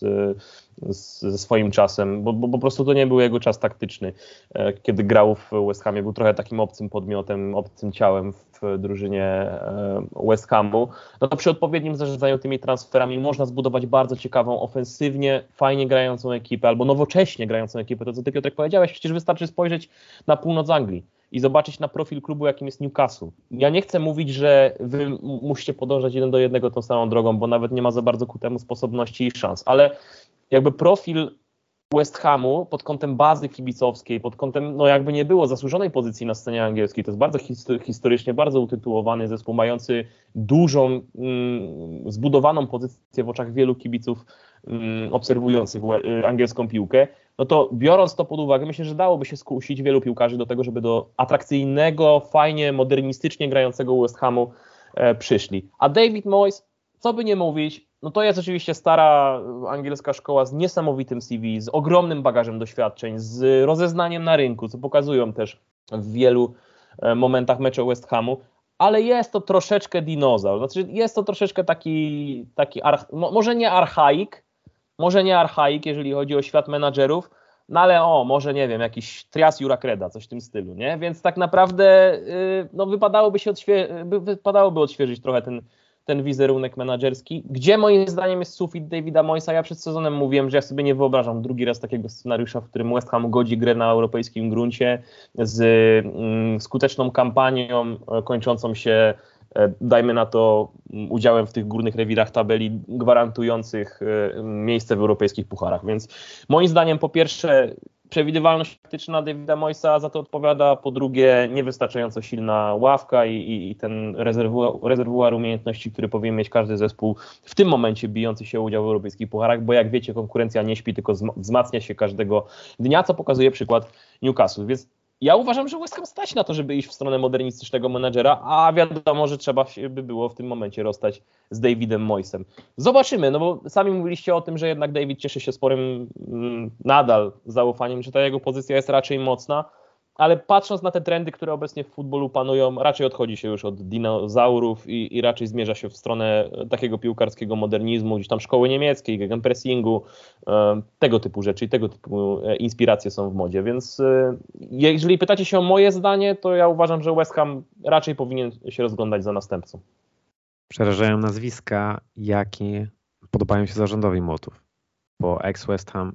z, ze swoim czasem, bo, bo po prostu to nie był jego czas taktyczny. E, kiedy grał w West Hamie, był trochę takim obcym podmiotem, obcym ciałem w drużynie e, West Hamu, no to przy odpowiednim zarządzaniu tymi transferami można zbudować bardzo ciekawą, ofensywnie, fajnie grającą ekipę, albo nowocześnie grającą ekipę. To co ty Piotrek powiedziałeś, przecież wystarczy spojrzeć na północ Anglii i zobaczyć na profil klubu, jakim jest Newcastle. Ja nie chcę mówić, że wy musicie podążać jeden do jednego tą samą drogą, bo nawet nie ma za bardzo ku temu sposobności i szans, ale jakby profil West Hamu pod kątem bazy kibicowskiej, pod kątem, no jakby nie było, zasłużonej pozycji na scenie angielskiej. To jest bardzo historycznie, bardzo utytułowany zespół, mający dużą, mm, zbudowaną pozycję w oczach wielu kibiców mm, obserwujących y, angielską piłkę. No to biorąc to pod uwagę, myślę, że dałoby się skusić wielu piłkarzy do tego, żeby do atrakcyjnego, fajnie, modernistycznie grającego West Hamu e, przyszli. A David Moyes, co by nie mówić, no to jest oczywiście stara angielska szkoła z niesamowitym CV, z ogromnym bagażem doświadczeń, z rozeznaniem na rynku, co pokazują też w wielu e, momentach mecze West Hamu, ale jest to troszeczkę dinozaur. Znaczy jest to troszeczkę taki, taki może nie archaik, może nie archaik, jeżeli chodzi o świat menadżerów, no ale o, może nie wiem, jakiś trias Jurakreda, coś w tym stylu, nie? Więc tak naprawdę yy, no wypadałoby się odświe- wypadałoby odświeżyć trochę ten ten wizerunek menadżerski. Gdzie moim zdaniem jest sufit Davida Moysa? Ja przed sezonem mówiłem, że ja sobie nie wyobrażam drugi raz takiego scenariusza, w którym West Ham godzi grę na europejskim gruncie z mm, skuteczną kampanią e, kończącą się e, dajmy na to mm, udziałem w tych górnych rewirach tabeli gwarantujących e, miejsce w europejskich pucharach. Więc moim zdaniem po pierwsze przewidywalność taktyczna Davida Moisa za to odpowiada, po drugie niewystarczająco silna ławka i, i, i ten rezerwuar, rezerwuar umiejętności, który powinien mieć każdy zespół w tym momencie bijący się udział w europejskich pucharach, bo jak wiecie konkurencja nie śpi, tylko wzmacnia się każdego dnia, co pokazuje przykład Newcastle, więc ja uważam, że West Ham stać na to, żeby iść w stronę modernistycznego menedżera, a wiadomo, że trzeba by było w tym momencie rozstać z Davidem Moisem. Zobaczymy, no bo sami mówiliście o tym, że jednak David cieszy się sporym mm, nadal zaufaniem, że ta jego pozycja jest raczej mocna ale patrząc na te trendy, które obecnie w futbolu panują, raczej odchodzi się już od dinozaurów i, i raczej zmierza się w stronę takiego piłkarskiego modernizmu, gdzieś tam szkoły niemieckiej, gegenpressingu, e, tego typu rzeczy i tego typu e, inspiracje są w modzie. Więc e, jeżeli pytacie się o moje zdanie, to ja uważam, że West Ham raczej powinien się rozglądać za następcą. Przerażają nazwiska, jakie podobają się zarządowi Młotów. Bo ex-West Ham,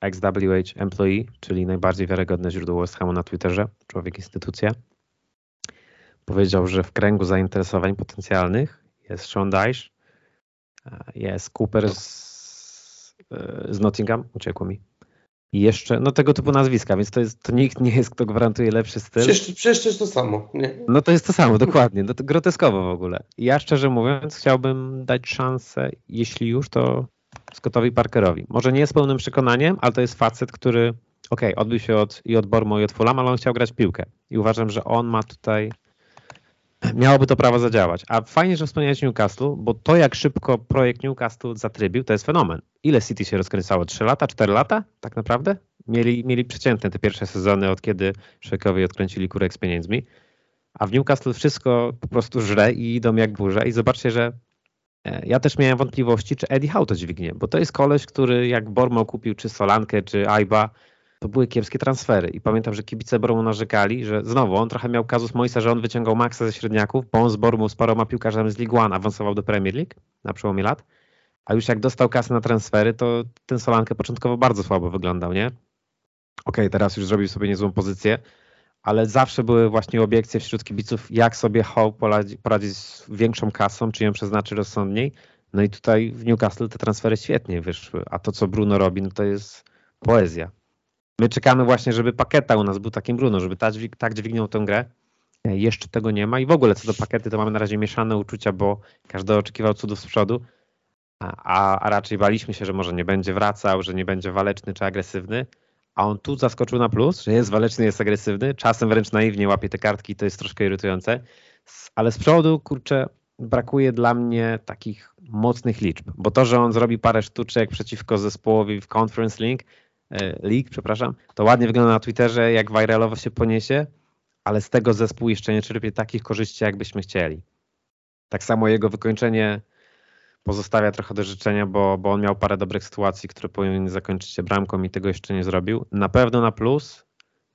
XWH Employee, czyli najbardziej wiarygodne źródło West Hamu na Twitterze, człowiek instytucja, powiedział, że w kręgu zainteresowań potencjalnych jest Sean Dyche, jest Cooper z, z Nottingham, uciekło mi. I jeszcze, no tego typu nazwiska, więc to, jest, to nikt nie jest, kto gwarantuje lepszy styl. Przecież, przecież to jest to samo. Nie? No to jest to samo, dokładnie. No to groteskowo w ogóle. Ja szczerze mówiąc chciałbym dać szansę, jeśli już, to Scottowi Parkerowi. Może nie z pełnym przekonaniem, ale to jest facet, który okej, okay, odbił się od, i od Bormo i od Fulham, ale on chciał grać piłkę. I uważam, że on ma tutaj miałoby to prawo zadziałać. A fajnie, że wspomniałeś Newcastle, bo to jak szybko projekt Newcastle zatrybił, to jest fenomen. Ile City się rozkręcało? 3 lata? 4 lata? Tak naprawdę? Mieli, mieli przeciętne te pierwsze sezony, od kiedy Szwekowie odkręcili kurek z pieniędzmi. A w Newcastle wszystko po prostu żre i idą jak burza. I zobaczcie, że ja też miałem wątpliwości, czy Eddie Howe to dźwignie, bo to jest koleś, który jak Bormo kupił czy Solankę, czy Aiba, to były kiepskie transfery. I pamiętam, że kibice Bormu narzekali, że znowu on trochę miał kazus Moisa, że on wyciągał maksa ze średniaków, bo on z Bormu z paroma piłkarzami z League One awansował do Premier League na przełomie lat. A już jak dostał kasę na transfery, to ten Solankę początkowo bardzo słabo wyglądał, nie? Okej, okay, teraz już zrobił sobie niezłą pozycję, ale zawsze były właśnie obiekcje wśród kibiców, jak sobie Howe poradzi, poradzić z większą kasą, czy ją przeznaczy rozsądniej. No i tutaj w Newcastle te transfery świetnie wyszły, a to co Bruno robi, no to jest poezja. My czekamy właśnie, żeby Paketa u nas był takim Bruno, żeby tak, tak dźwignął tę grę. E, jeszcze tego nie ma i w ogóle co do Pakety to mamy na razie mieszane uczucia, bo każdy oczekiwał cudów z przodu, a, a raczej baliśmy się, że może nie będzie wracał, że nie będzie waleczny czy agresywny a on tu zaskoczył na plus, że jest waleczny, jest agresywny, czasem wręcz naiwnie łapie te kartki, to jest troszkę irytujące, ale z przodu, kurczę, brakuje dla mnie takich mocnych liczb, bo to, że on zrobi parę sztuczek przeciwko zespołowi w Conference League, e, League, przepraszam, to ładnie wygląda na Twitterze, jak viralowo się poniesie, ale z tego zespół jeszcze nie czerpie takich korzyści, jakbyśmy chcieli. Tak samo jego wykończenie pozostawia trochę do życzenia, bo, bo on miał parę dobrych sytuacji, które powinny zakończyć się bramką i tego jeszcze nie zrobił. Na pewno na plus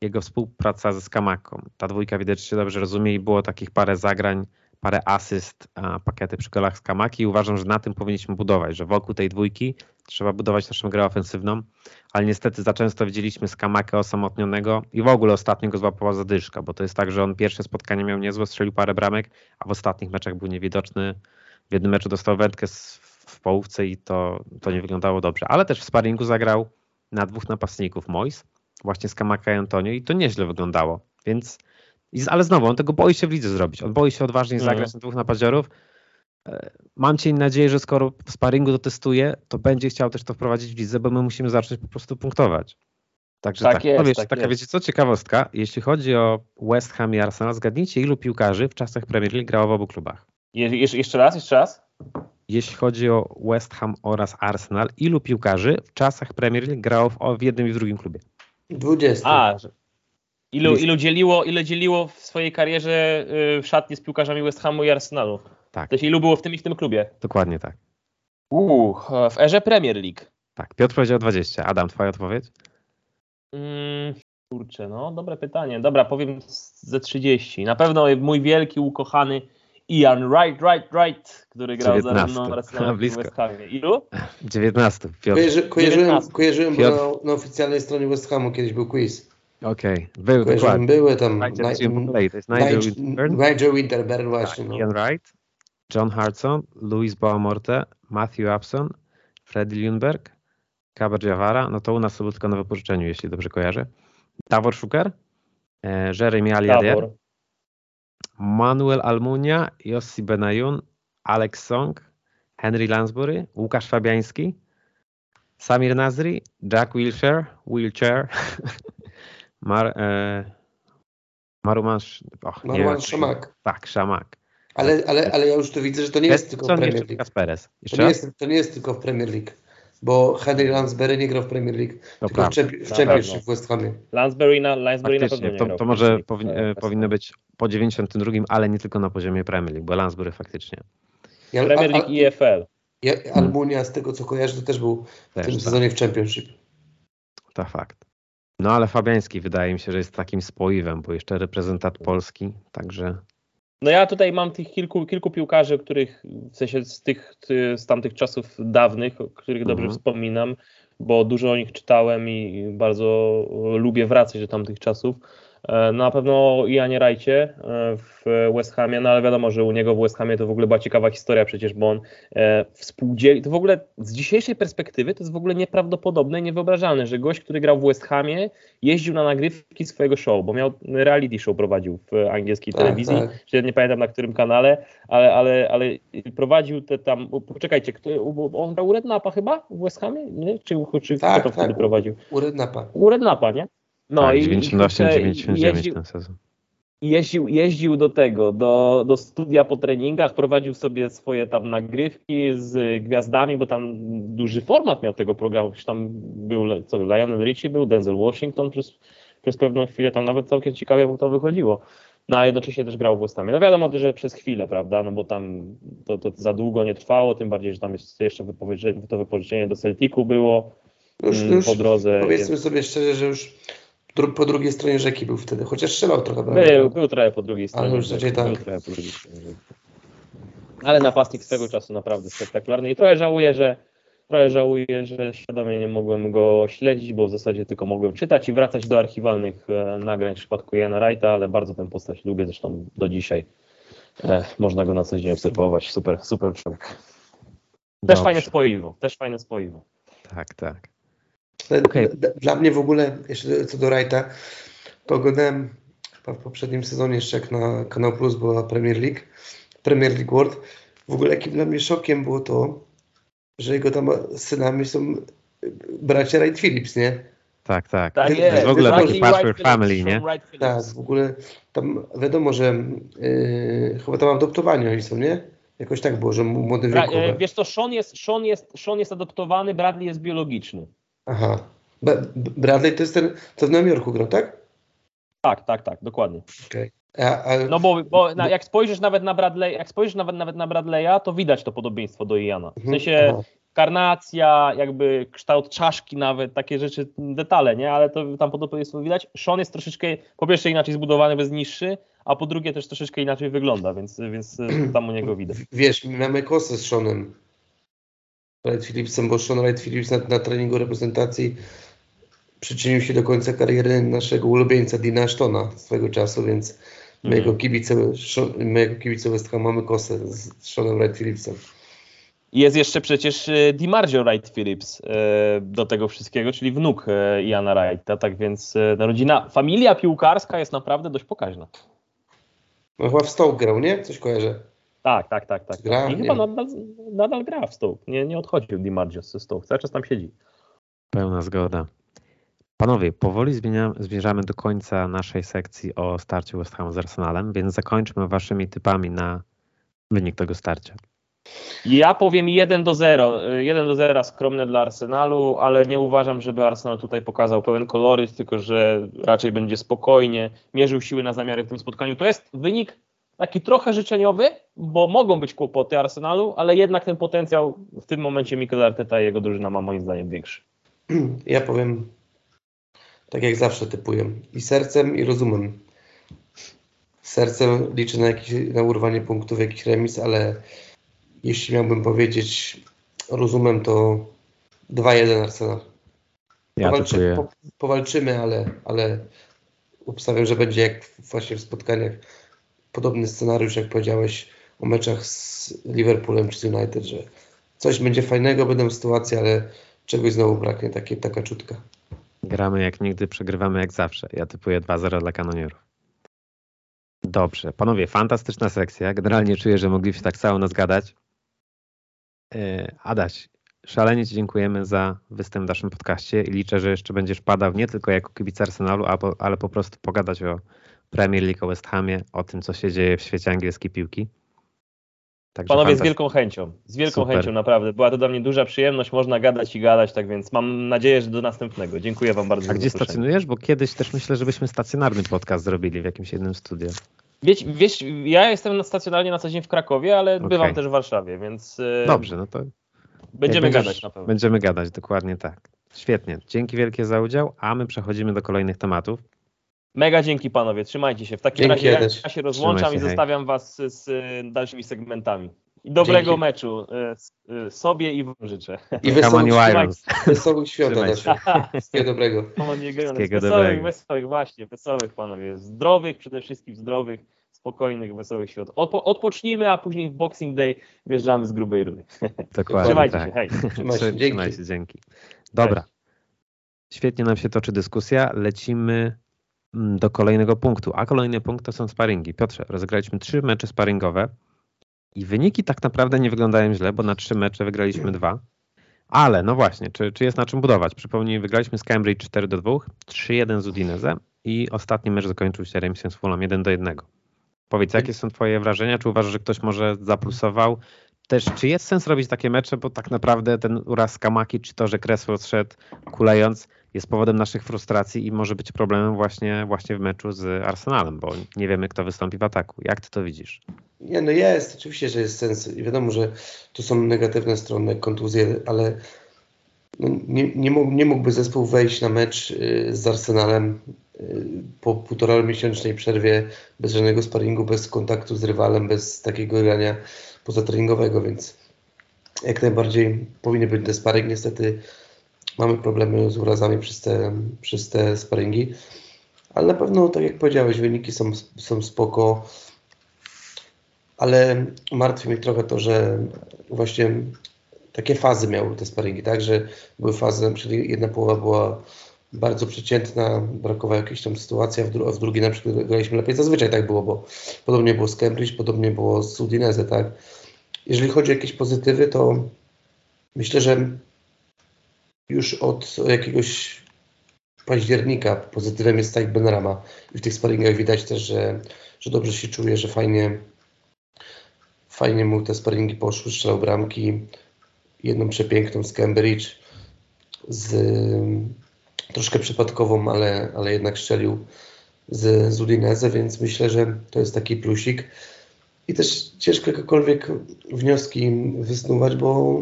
jego współpraca ze Skamaką. Ta dwójka widać się dobrze rozumie i było takich parę zagrań, parę asyst, pakiety przy golach Skamaki uważam, że na tym powinniśmy budować, że wokół tej dwójki trzeba budować naszą grę ofensywną, ale niestety za często widzieliśmy Skamakę osamotnionego i w ogóle ostatnio go złapała zadyszka, bo to jest tak, że on pierwsze spotkanie miał niezłe, strzelił parę bramek, a w ostatnich meczach był niewidoczny, w jednym meczu dostał wędkę w połówce i to, to nie wyglądało dobrze. Ale też w sparingu zagrał na dwóch napastników Mois, właśnie z Kamaka i Antonio i to nieźle wyglądało, więc ale znowu, on tego boi się w lidze zrobić. On boi się odważnie mhm. zagrać na dwóch napadziorów. E, mam cień nadzieję, że skoro w sparingu to testuje, to będzie chciał też to wprowadzić w lidze, bo my musimy zacząć po prostu punktować. Także tak, tak. Jest, no wiesz, tak taka, jest. wiecie co, ciekawostka, jeśli chodzi o West Ham i Arsenal, zgadnijcie ilu piłkarzy w czasach Premier League grało w obu klubach. Je, jeszcze raz, jeszcze raz? Jeśli chodzi o West Ham oraz Arsenal, ilu piłkarzy w czasach Premier League grało w, w jednym i w drugim klubie? 20. A, ilu, ilu, dzieliło, ile dzieliło w swojej karierze y, w szatni z piłkarzami West Hamu i Arsenalu? Tak. To ilu było w tym i w tym klubie? Dokładnie tak. Uuu, w erze Premier League. Tak, Piotr powiedział 20. Adam, twoja odpowiedź? Mm, kurczę, no dobre pytanie. Dobra, powiem ze 30. Na pewno mój wielki, ukochany Ian Wright, Wright, Wright, który grał 19. za mną Arsenal w West Hamie. Ilu? 19. Piotr. Kojarzy, kojarzyłem, 19. kojarzyłem bo na, na, oficjalnej stronie West Hamu kiedyś był quiz. Okej, okay. był dokładnie. Były tam Nigel Winterburn właśnie. No. Ian Wright, John Hartson, Louis Boamorte, Matthew Upson, Freddy Lundberg, Kaber Javara, no to u nas to był tylko na wypożyczeniu, jeśli dobrze kojarzę. Davor Szuker, e, Jeremy Aliadier, Manuel Almunia, Jossi Benayun, Alex Song, Henry Lansbury, Łukasz Fabiański, Samir Nazri, Jack Wilshire, Wheelchair, Mar, e, Maruman, och, Maruman Szamak. Tak, Szamak. Ale, ale, ale ja już tu widzę, że to nie jest, jest tylko w Premier League. Kasperes. To nie, jest, to nie jest tylko w Premier League bo Henry Lansbury nie grał w Premier League, to tylko prawda. w, w Championship w West Hamie. Lansbury na, Lansbury na pewno nie to, to może powin, e, powinno być po 92, ale nie tylko na poziomie Premier League, bo Lansbury faktycznie. Ja, Premier League i EFL. Ja, Almunia, z tego co kojarzę, to też był też, w tym tak. sezonie w Championship. To fakt. No ale Fabiański wydaje mi się, że jest takim spoiwem, bo jeszcze reprezentant Polski, także no ja tutaj mam tych kilku, kilku piłkarzy, których w sensie z tych z tamtych czasów dawnych, o których dobrze mhm. wspominam, bo dużo o nich czytałem i bardzo lubię wracać do tamtych czasów. E, na pewno Ianie Rajcie e, w West Hamie, no ale wiadomo, że u niego w West Hamie to w ogóle była ciekawa historia przecież, bo on e, współdzieli, to w ogóle z dzisiejszej perspektywy to jest w ogóle nieprawdopodobne i niewyobrażalne, że gość, który grał w West Hamie jeździł na nagrywki swojego show, bo miał reality show prowadził w angielskiej tak, telewizji, tak. nie pamiętam na którym kanale, ale, ale, ale prowadził te tam, poczekajcie, kto, on grał u Rednapa chyba w West Hamie, nie? Czy, czy tak, kto to tak, wtedy prowadził? U Rednapa. U Rednapa, nie? No tak, i 98, 99 ten sezon. Jeździł, jeździł do tego, do, do studia po treningach, prowadził sobie swoje tam nagrywki z gwiazdami, bo tam duży format miał tego programu. Tam był, co, Lionel Richie był, Denzel Washington przez, przez pewną chwilę, tam nawet całkiem ciekawie mu to wychodziło. No a jednocześnie też grał w Westhamie. No wiadomo, że przez chwilę, prawda, no bo tam to, to za długo nie trwało, tym bardziej, że tam jeszcze wypożyczenie, to wypożyczenie do Celticu było już, mm, po drodze. Powiedzmy sobie szczerze, że już po drugiej stronie rzeki był wtedy, chociaż strzelał trochę. Był, był trochę po drugiej stronie. Ale już rzeki, tak. Ale napastnik swego czasu naprawdę spektakularny i trochę żałuję, że trochę żałuję, że świadomie nie mogłem go śledzić, bo w zasadzie tylko mogłem czytać i wracać do archiwalnych e, nagrań w przypadku Jana Wrighta, ale bardzo tę postać lubię, zresztą do dzisiaj e, można go na co dzień obserwować. Super, super człowiek. Też Dobrze. fajne spoiwo, też fajne spoiwo. Tak, tak. Okay. Dla mnie w ogóle, jeszcze co do Wrighta, to oglądałem chyba w poprzednim sezonie jeszcze jak na Kanał Plus była Premier League, Premier League World. W ogóle jakim dla mnie szokiem było to, że jego tam synami są bracia Wright Phillips, nie? Tak, tak. tak jest. W ogóle taki patchwork family, nie? Tak, w ogóle tam wiadomo, że yy, chyba tam adoptowani oni są, nie? Jakoś tak było, że młody wieku. Bra- wiesz to Sean jest, Sean, jest, Sean jest adoptowany, Bradley jest biologiczny. Aha. Bradley to jest ten, co w Nowym Jorku grał, tak? Tak, tak, tak, dokładnie. Okay. A, a, no bo, bo na, jak spojrzysz nawet na Bradley, jak spojrzysz nawet, nawet na Bradley'a, to widać to podobieństwo do Iana. W mhm, sensie aha. karnacja, jakby kształt czaszki nawet, takie rzeczy, detale, nie? Ale to tam podobieństwo widać. Sean jest troszeczkę, po pierwsze inaczej zbudowany, bez niższy, a po drugie też troszeczkę inaczej wygląda, więc, więc tam u niego widać. Wiesz, mamy kosę z Seanem. Wright Phillipsem, bo Sean Wright Phillips na, na treningu reprezentacji przyczynił się do końca kariery naszego ulubieńca Dina Ashtona swego czasu, więc my, mm. jako kibice, my jako kibice West Ham mamy kosę z Seanem Wright Phillipsem. Jest jeszcze przecież e, DiMarzio Wright Phillips e, do tego wszystkiego, czyli wnuk e, Iana Wrighta, tak więc ta rodzina, familia piłkarska jest naprawdę dość pokaźna. No chyba w Stoke grał, nie? Coś kojarzę. Tak, tak, tak. tak. Gra? I chyba nadal, nadal, gra w Stoke. Nie, nie odchodził DiMarzio ze Stoke. Cały czas tam siedzi. Pełna zgoda. Panowie, powoli zmierzamy do końca naszej sekcji o starciu West Ham z Arsenalem, więc zakończmy waszymi typami na wynik tego starcia. Ja powiem 1 do 0. 1 do 0 skromne dla Arsenalu, ale nie uważam, żeby Arsenal tutaj pokazał pełen koloryt, tylko że raczej będzie spokojnie mierzył siły na zamiary w tym spotkaniu. To jest wynik taki trochę życzeniowy, bo mogą być kłopoty Arsenalu, ale jednak ten potencjał w tym momencie Mikel Arteta i jego drużyna ma moim zdaniem większy. Ja powiem tak jak zawsze typuję i sercem i rozumem. Sercem liczę na, jakieś, na urwanie punktów, jakiś remis, ale jeśli miałbym powiedzieć rozumem, to 2-1 Arsenal. Ja Powalczy, po, powalczymy, ale, ale obstawiam, że będzie jak właśnie w spotkaniach podobny scenariusz, jak powiedziałeś o meczach z Liverpoolem czy z United, że coś będzie fajnego, będą sytuacje, ale czegoś znowu braknie, takie, taka czutka. Gramy jak nigdy, przegrywamy jak zawsze. Ja typuję 2-0 dla kanonierów. Dobrze. Panowie, fantastyczna sekcja. Generalnie czuję, że mogliście tak całą nas gadać. E, Adaś, szalenie Ci dziękujemy za występ w naszym podcaście i liczę, że jeszcze będziesz padał nie tylko jako kibic Arsenalu, ale po prostu pogadać o Premier League, o West Hamie, o tym, co się dzieje w świecie angielskiej piłki. Także Panowie, z wielką chęcią, z wielką Super. chęcią naprawdę. Była to dla mnie duża przyjemność, można gadać i gadać, tak więc mam nadzieję, że do następnego. Dziękuję Wam bardzo. A gdzie stacjonujesz? Bo kiedyś też myślę, żebyśmy stacjonarny podcast zrobili w jakimś jednym studiu. Wiesz, wiesz ja jestem stacjonarnie na co dzień w Krakowie, ale okay. bywam też w Warszawie, więc... E, Dobrze, no to... Będziemy będziesz, gadać na pewno. Będziemy gadać, dokładnie tak. Świetnie. Dzięki wielkie za udział, a my przechodzimy do kolejnych tematów. Mega dzięki panowie, trzymajcie się. W takim dzięki razie ja się rozłączam się, i hej. zostawiam was z, z dalszymi segmentami. I dobrego Dzięki. meczu e, e, sobie i wam życzę. I wesołych, wesołych świąt. Wszystkiego dobrego. Wszystkiego wesołych, wesołych, właśnie, wesołych panowie. Zdrowych, przede wszystkim zdrowych, spokojnych, wesołych świąt. Odpo odpocznijmy, a później w Boxing Day wjeżdżamy z grubej rury. Dokładnie Trzymajcie tak. się, hej. Trzymaj się, dzięki. Trzymaj się, dzięki. Dobra. Świetnie nam się toczy dyskusja. Lecimy do kolejnego punktu. A kolejny punkt to są sparingi. Piotrze, rozegraliśmy trzy mecze sparingowe. I wyniki tak naprawdę nie wyglądają źle, bo na trzy mecze wygraliśmy dwa. Ale no właśnie, czy, czy jest na czym budować? Przypomnij, wygraliśmy z Cambridge 4 do 2, 3-1 z Udinese i ostatni mecz zakończył się remisem z Fulham 1 do 1. Powiedz, jakie są twoje wrażenia? Czy uważasz, że ktoś może zaplusował? Też, czy jest sens robić takie mecze, bo tak naprawdę ten uraz Kamaki, czy to, że Kresło odszedł kulejąc, jest powodem naszych frustracji i może być problemem właśnie, właśnie w meczu z Arsenalem, bo nie wiemy, kto wystąpi w ataku. Jak ty to widzisz? Nie, no jest, oczywiście, że jest sens i wiadomo, że tu są negatywne strony, kontuzje, ale no nie, nie, mógł, nie mógłby zespół wejść na mecz y, z Arsenalem y, po półtora miesięcznej przerwie, bez żadnego sparingu, bez kontaktu z rywalem, bez takiego grania pozatreningowego, więc jak najbardziej powinien być ten sparing. Niestety mamy problemy z urazami przez te, przez te sparingi, ale na pewno, tak jak powiedziałeś, wyniki są, są spoko, ale martwi mnie trochę to, że właśnie takie fazy miały te sparingi, tak, że były fazy, czyli jedna połowa była bardzo przeciętna, brakowała jakiejś tam sytuacji, a w, dru a w drugiej na przykład graliśmy lepiej. Zazwyczaj tak było, bo podobnie było z Cambridge, podobnie było z Udinese, tak. Jeżeli chodzi o jakieś pozytywy, to myślę, że już od jakiegoś października pozytywem jest Taik Benrama i w tych sparingach widać też, że, że dobrze się czuje, że fajnie fajnie mu te sparingi poszły, strzelał bramki, jedną przepiękną z Cambridge, z troszkę przypadkową, ale, ale jednak strzelił z, z Udinese, więc myślę, że to jest taki plusik. I też ciężko jakiekolwiek wnioski wysnuwać, bo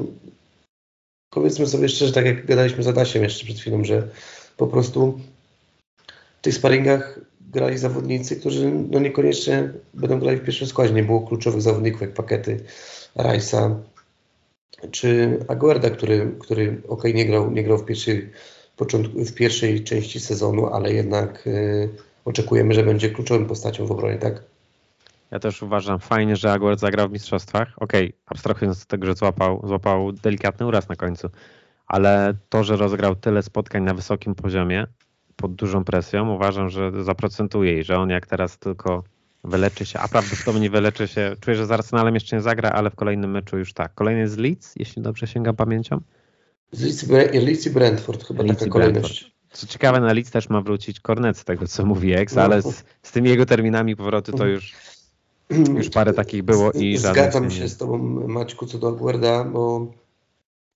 powiedzmy sobie szczerze, tak jak gadaliśmy z Adasiem jeszcze przed chwilą, że po prostu w tych sparingach grali zawodnicy, którzy no niekoniecznie będą grali w pierwszym składzie. Nie było kluczowych zawodników jak Pakety, Rajsa czy Aguerda, który, który ok, nie grał, nie grał w, pierwszej, początku, w pierwszej części sezonu, ale jednak y, oczekujemy, że będzie kluczową postacią w obronie, tak? Ja też uważam fajnie, że Aguerd zagrał w mistrzostwach. Okej, okay, abstrahując od tego, że złapał, złapał delikatny uraz na końcu, ale to, że rozegrał tyle spotkań na wysokim poziomie, pod dużą presją, uważam, że zaprocentuje i że on jak teraz tylko wyleczy się, a prawdopodobnie wyleczy się, czuję, że z Arsenalem jeszcze nie zagra, ale w kolejnym meczu już tak. Kolejny z Leeds, jeśli dobrze sięgam pamięcią. Z Leeds, i Brentford chyba Leeds taka kolejność. Co ciekawe, na Leeds też ma wrócić Kornet z tego, co mówi Ex, no. ale z, z tymi jego terminami powrotu to już już parę takich było i Zgadzam się z tobą, Maćku, co do Aguerda, bo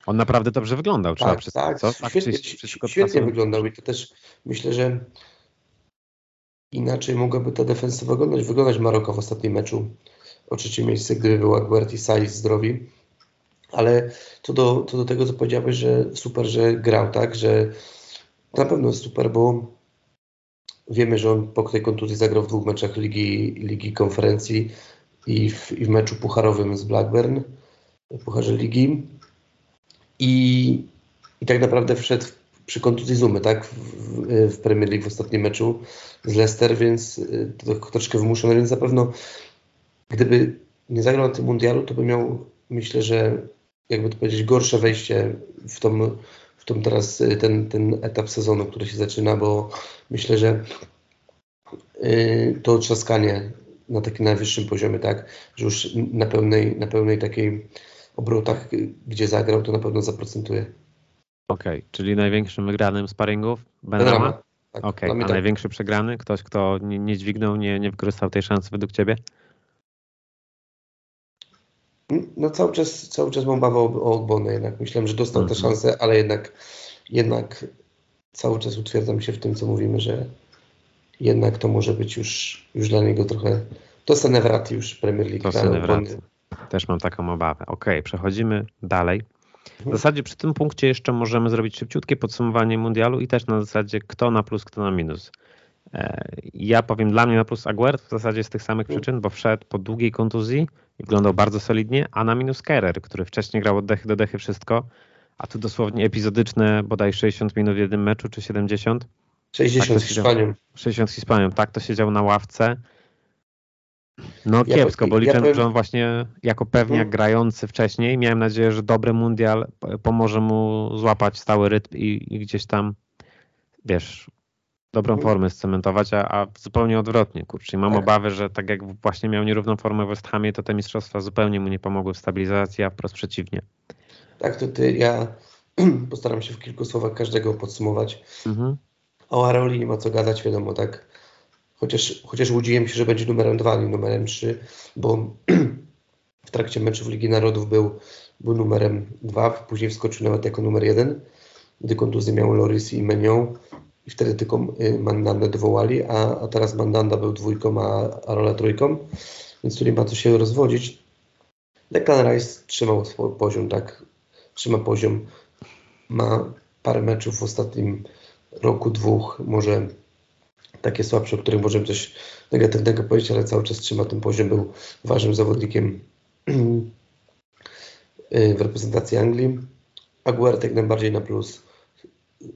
on naprawdę dobrze wyglądał, trzeba tak, przyznać. Tak, co? tak świetnie, wszystko świetnie wyglądał i to też myślę, że inaczej mogłaby ta defensywa wyglądać, wyglądać Maroka w ostatnim meczu o trzecie miejsce, gdyby był Aguert i Saiz zdrowi. Ale co do, co do tego, co powiedziałeś, że super, że grał, tak, że na pewno super, bo wiemy, że on po tej kontuzji zagrał w dwóch meczach Ligi, Ligi Konferencji i w, i w meczu pucharowym z Blackburn, Pucharze Ligi. I, i tak naprawdę wszedł przy kontuzji Zumy, tak, w, w Premier League w ostatnim meczu z Leicester, więc y, to troszkę wymuszone, więc na pewno gdyby nie zagrał na tym mundialu, to by miał, myślę, że jakby to powiedzieć, gorsze wejście w tą, w tą teraz y, ten, ten etap sezonu, który się zaczyna, bo myślę, że yy, to trzaskanie na takim najwyższym poziomie, tak, że już na pełnej, na pełnej takiej obrotach, gdzie zagrał, to na pewno zaprocentuje. Okej, okay, czyli największym wygranym sparingów? Benrama? Tak, okay. a tak. największy przegrany? Ktoś, kto nie, nie dźwignął, nie, nie wykorzystał tej szansy według Ciebie? No cały czas, cały czas mam bawę o, o Ogbonę jednak. Myślałem, że dostał tę mhm. szansę, ale jednak, jednak cały czas utwierdzam się w tym, co mówimy, że jednak to może być już, już dla niego trochę to Senewrat już Premier League. To Senewrat. Też mam taką obawę. Ok, przechodzimy dalej. W zasadzie przy tym punkcie jeszcze możemy zrobić szybciutkie podsumowanie mundialu i też na zasadzie kto na plus, kto na minus. E, ja powiem dla mnie na plus Aguert w zasadzie z tych samych przyczyn, bo wszedł po długiej kontuzji i wyglądał bardzo solidnie, a na minus Kerer, który wcześniej grał od dechy do dechy wszystko, a tu dosłownie epizodyczne bodaj 60 minut w jednym meczu, czy 70. 60 tak z Hiszpanią. 60 z Hiszpanią, tak to siedział na ławce no ja kiepsko, bo liczę, ja powiem... że on właśnie jako pewniak hmm. grający wcześniej, miałem nadzieję, że dobry mundial pomoże mu złapać stały rytm i, i gdzieś tam, wiesz, dobrą formę scementować, a, a zupełnie odwrotnie, kurczę. mam tak. obawy, że tak jak właśnie miał nierówną formę w West Hamie, to te mistrzostwa zupełnie mu nie pomogły w stabilizacji, a wprost przeciwnie. Tak, to ty, ja postaram się w kilku słowach każdego podsumować. Mhm. O Aroli nie ma co gadać, wiadomo, tak chociaż, chociaż łudziłem się, że będzie numerem 2, nie numerem 3, bo w trakcie meczów Ligi Narodów był, był numerem 2, później wskoczył nawet jako numer 1, gdy kontuzję miał Loris i Menion i wtedy tylko y, Mandandę dowołali, a, a teraz Mandanda był dwójką, a Arola trójką, więc tu nie ma co się rozwodzić. Declan Rice trzymał poziom, tak, trzyma poziom, ma parę meczów w ostatnim roku, dwóch, może takie słabsze, o których możemy coś negatywnego powiedzieć, ale cały czas trzyma ten poziom, był ważnym zawodnikiem w reprezentacji Anglii. Aguert jak najbardziej na plus,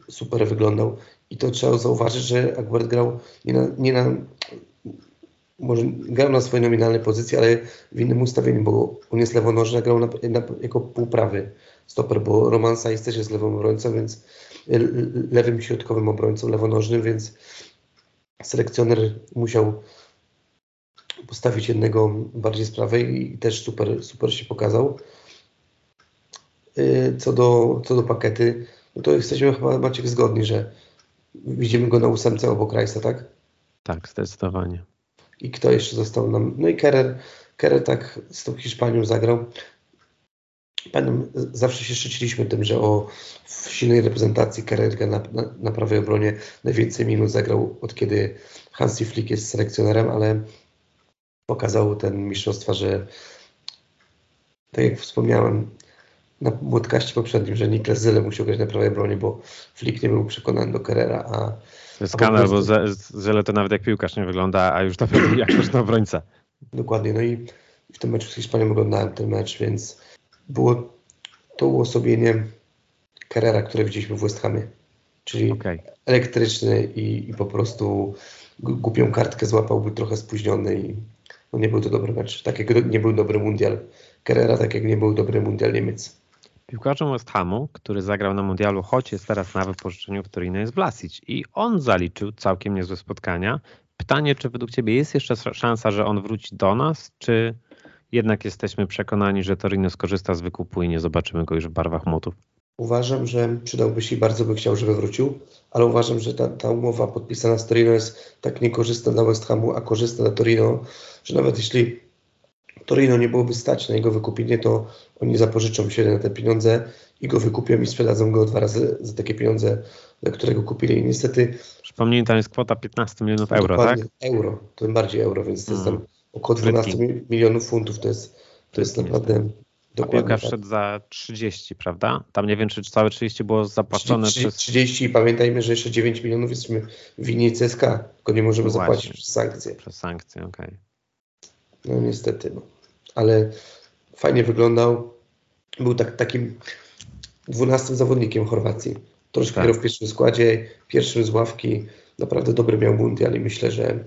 super wyglądał i to trzeba zauważyć, że Aguert grał nie na, nie na może grał na swojej nominalnej pozycji, ale w innym ustawieniu, bo on jest lewonożny, grał na, na, jako półprawy stoper, bo Roman Saiz też jest lewą obrońcą, więc lewym środkowym obrońcą, lewonożnym, więc selekcjoner musiał postawić jednego bardziej z prawej i też super, super się pokazał. Y, co do, co do pakety, no to jesteśmy chyba Maciek zgodni, że widzimy go na ósemce obok Rajsa, tak? Tak, zdecydowanie. I kto jeszcze został nam? No i Kerer, Kerer tak z tą Hiszpanią zagrał. Pamiętam, zawsze się szczyciliśmy tym, że o w silnej reprezentacji Kererga na, na, na prawej obronie najwięcej minut zagrał od kiedy Hansi Flick jest selekcjonerem, ale pokazał ten mistrzostwa, że tak jak wspomniałem na podcaście poprzednim, że Niklas Zyle musiał grać na prawej obronie, bo Flick nie był przekonany do Kerera, a... To jest skandal, bo Zyle to nawet jak piłkarz nie wygląda, a już to jak na obrońca. Dokładnie, no i w tym meczu z Hiszpanią oglądałem ten mecz, więc było to uosobienie Carrera, które widzieliśmy w West Hamie. Czyli okay. elektryczny i, i, po prostu głupią kartkę złapał, był trochę spóźniony i no nie był to dobry mecz. Tak jak nie był dobry mundial Carrera, tak jak nie był dobry mundial Niemiec. Piłkarzem West Hamu, który zagrał na mundialu, choć jest teraz na wypożyczeniu w Torino, jest Vlasic i on zaliczył całkiem niezłe spotkania. Pytanie, czy według Ciebie jest jeszcze szansa, że on wróci do nas, czy jednak jesteśmy przekonani, że Torino skorzysta z wykupu i nie zobaczymy go już w barwach mutów? Uważam, że przydałby się i bardzo by chciał, żeby wrócił, ale uważam, że ta, ta umowa podpisana z Torino jest tak niekorzystna dla West Hamu, a korzystna dla Torino, że nawet jeśli Torino nie byłoby stać na jego wykupienie, to oni zapożyczą się na te pieniądze i go wykupią i sprzedadzą go dwa razy za takie pieniądze, za którego kupili. I niestety. Przypomnij, tam jest kwota 15 milionów euro, tak? Euro, tym bardziej euro, więc to jest tam mm. około 12 milionów funtów. To jest, to jest naprawdę. Dokładnie, A piłka tak. wszedł za 30, prawda? Tam nie wiem, czy całe 30 było zapłacone 30, przez... 30 i pamiętajmy, że jeszcze 9 milionów jesteśmy winni CSK, tylko nie możemy no zapłacić przez sankcje. Przez sankcje, okej. Okay. No niestety, no. Ale fajnie wyglądał. Był tak, takim dwunastym zawodnikiem Chorwacji. Troszkę tak. w pierwszym składzie, pierwszym z ławki. Naprawdę dobry miał mundial i myślę, że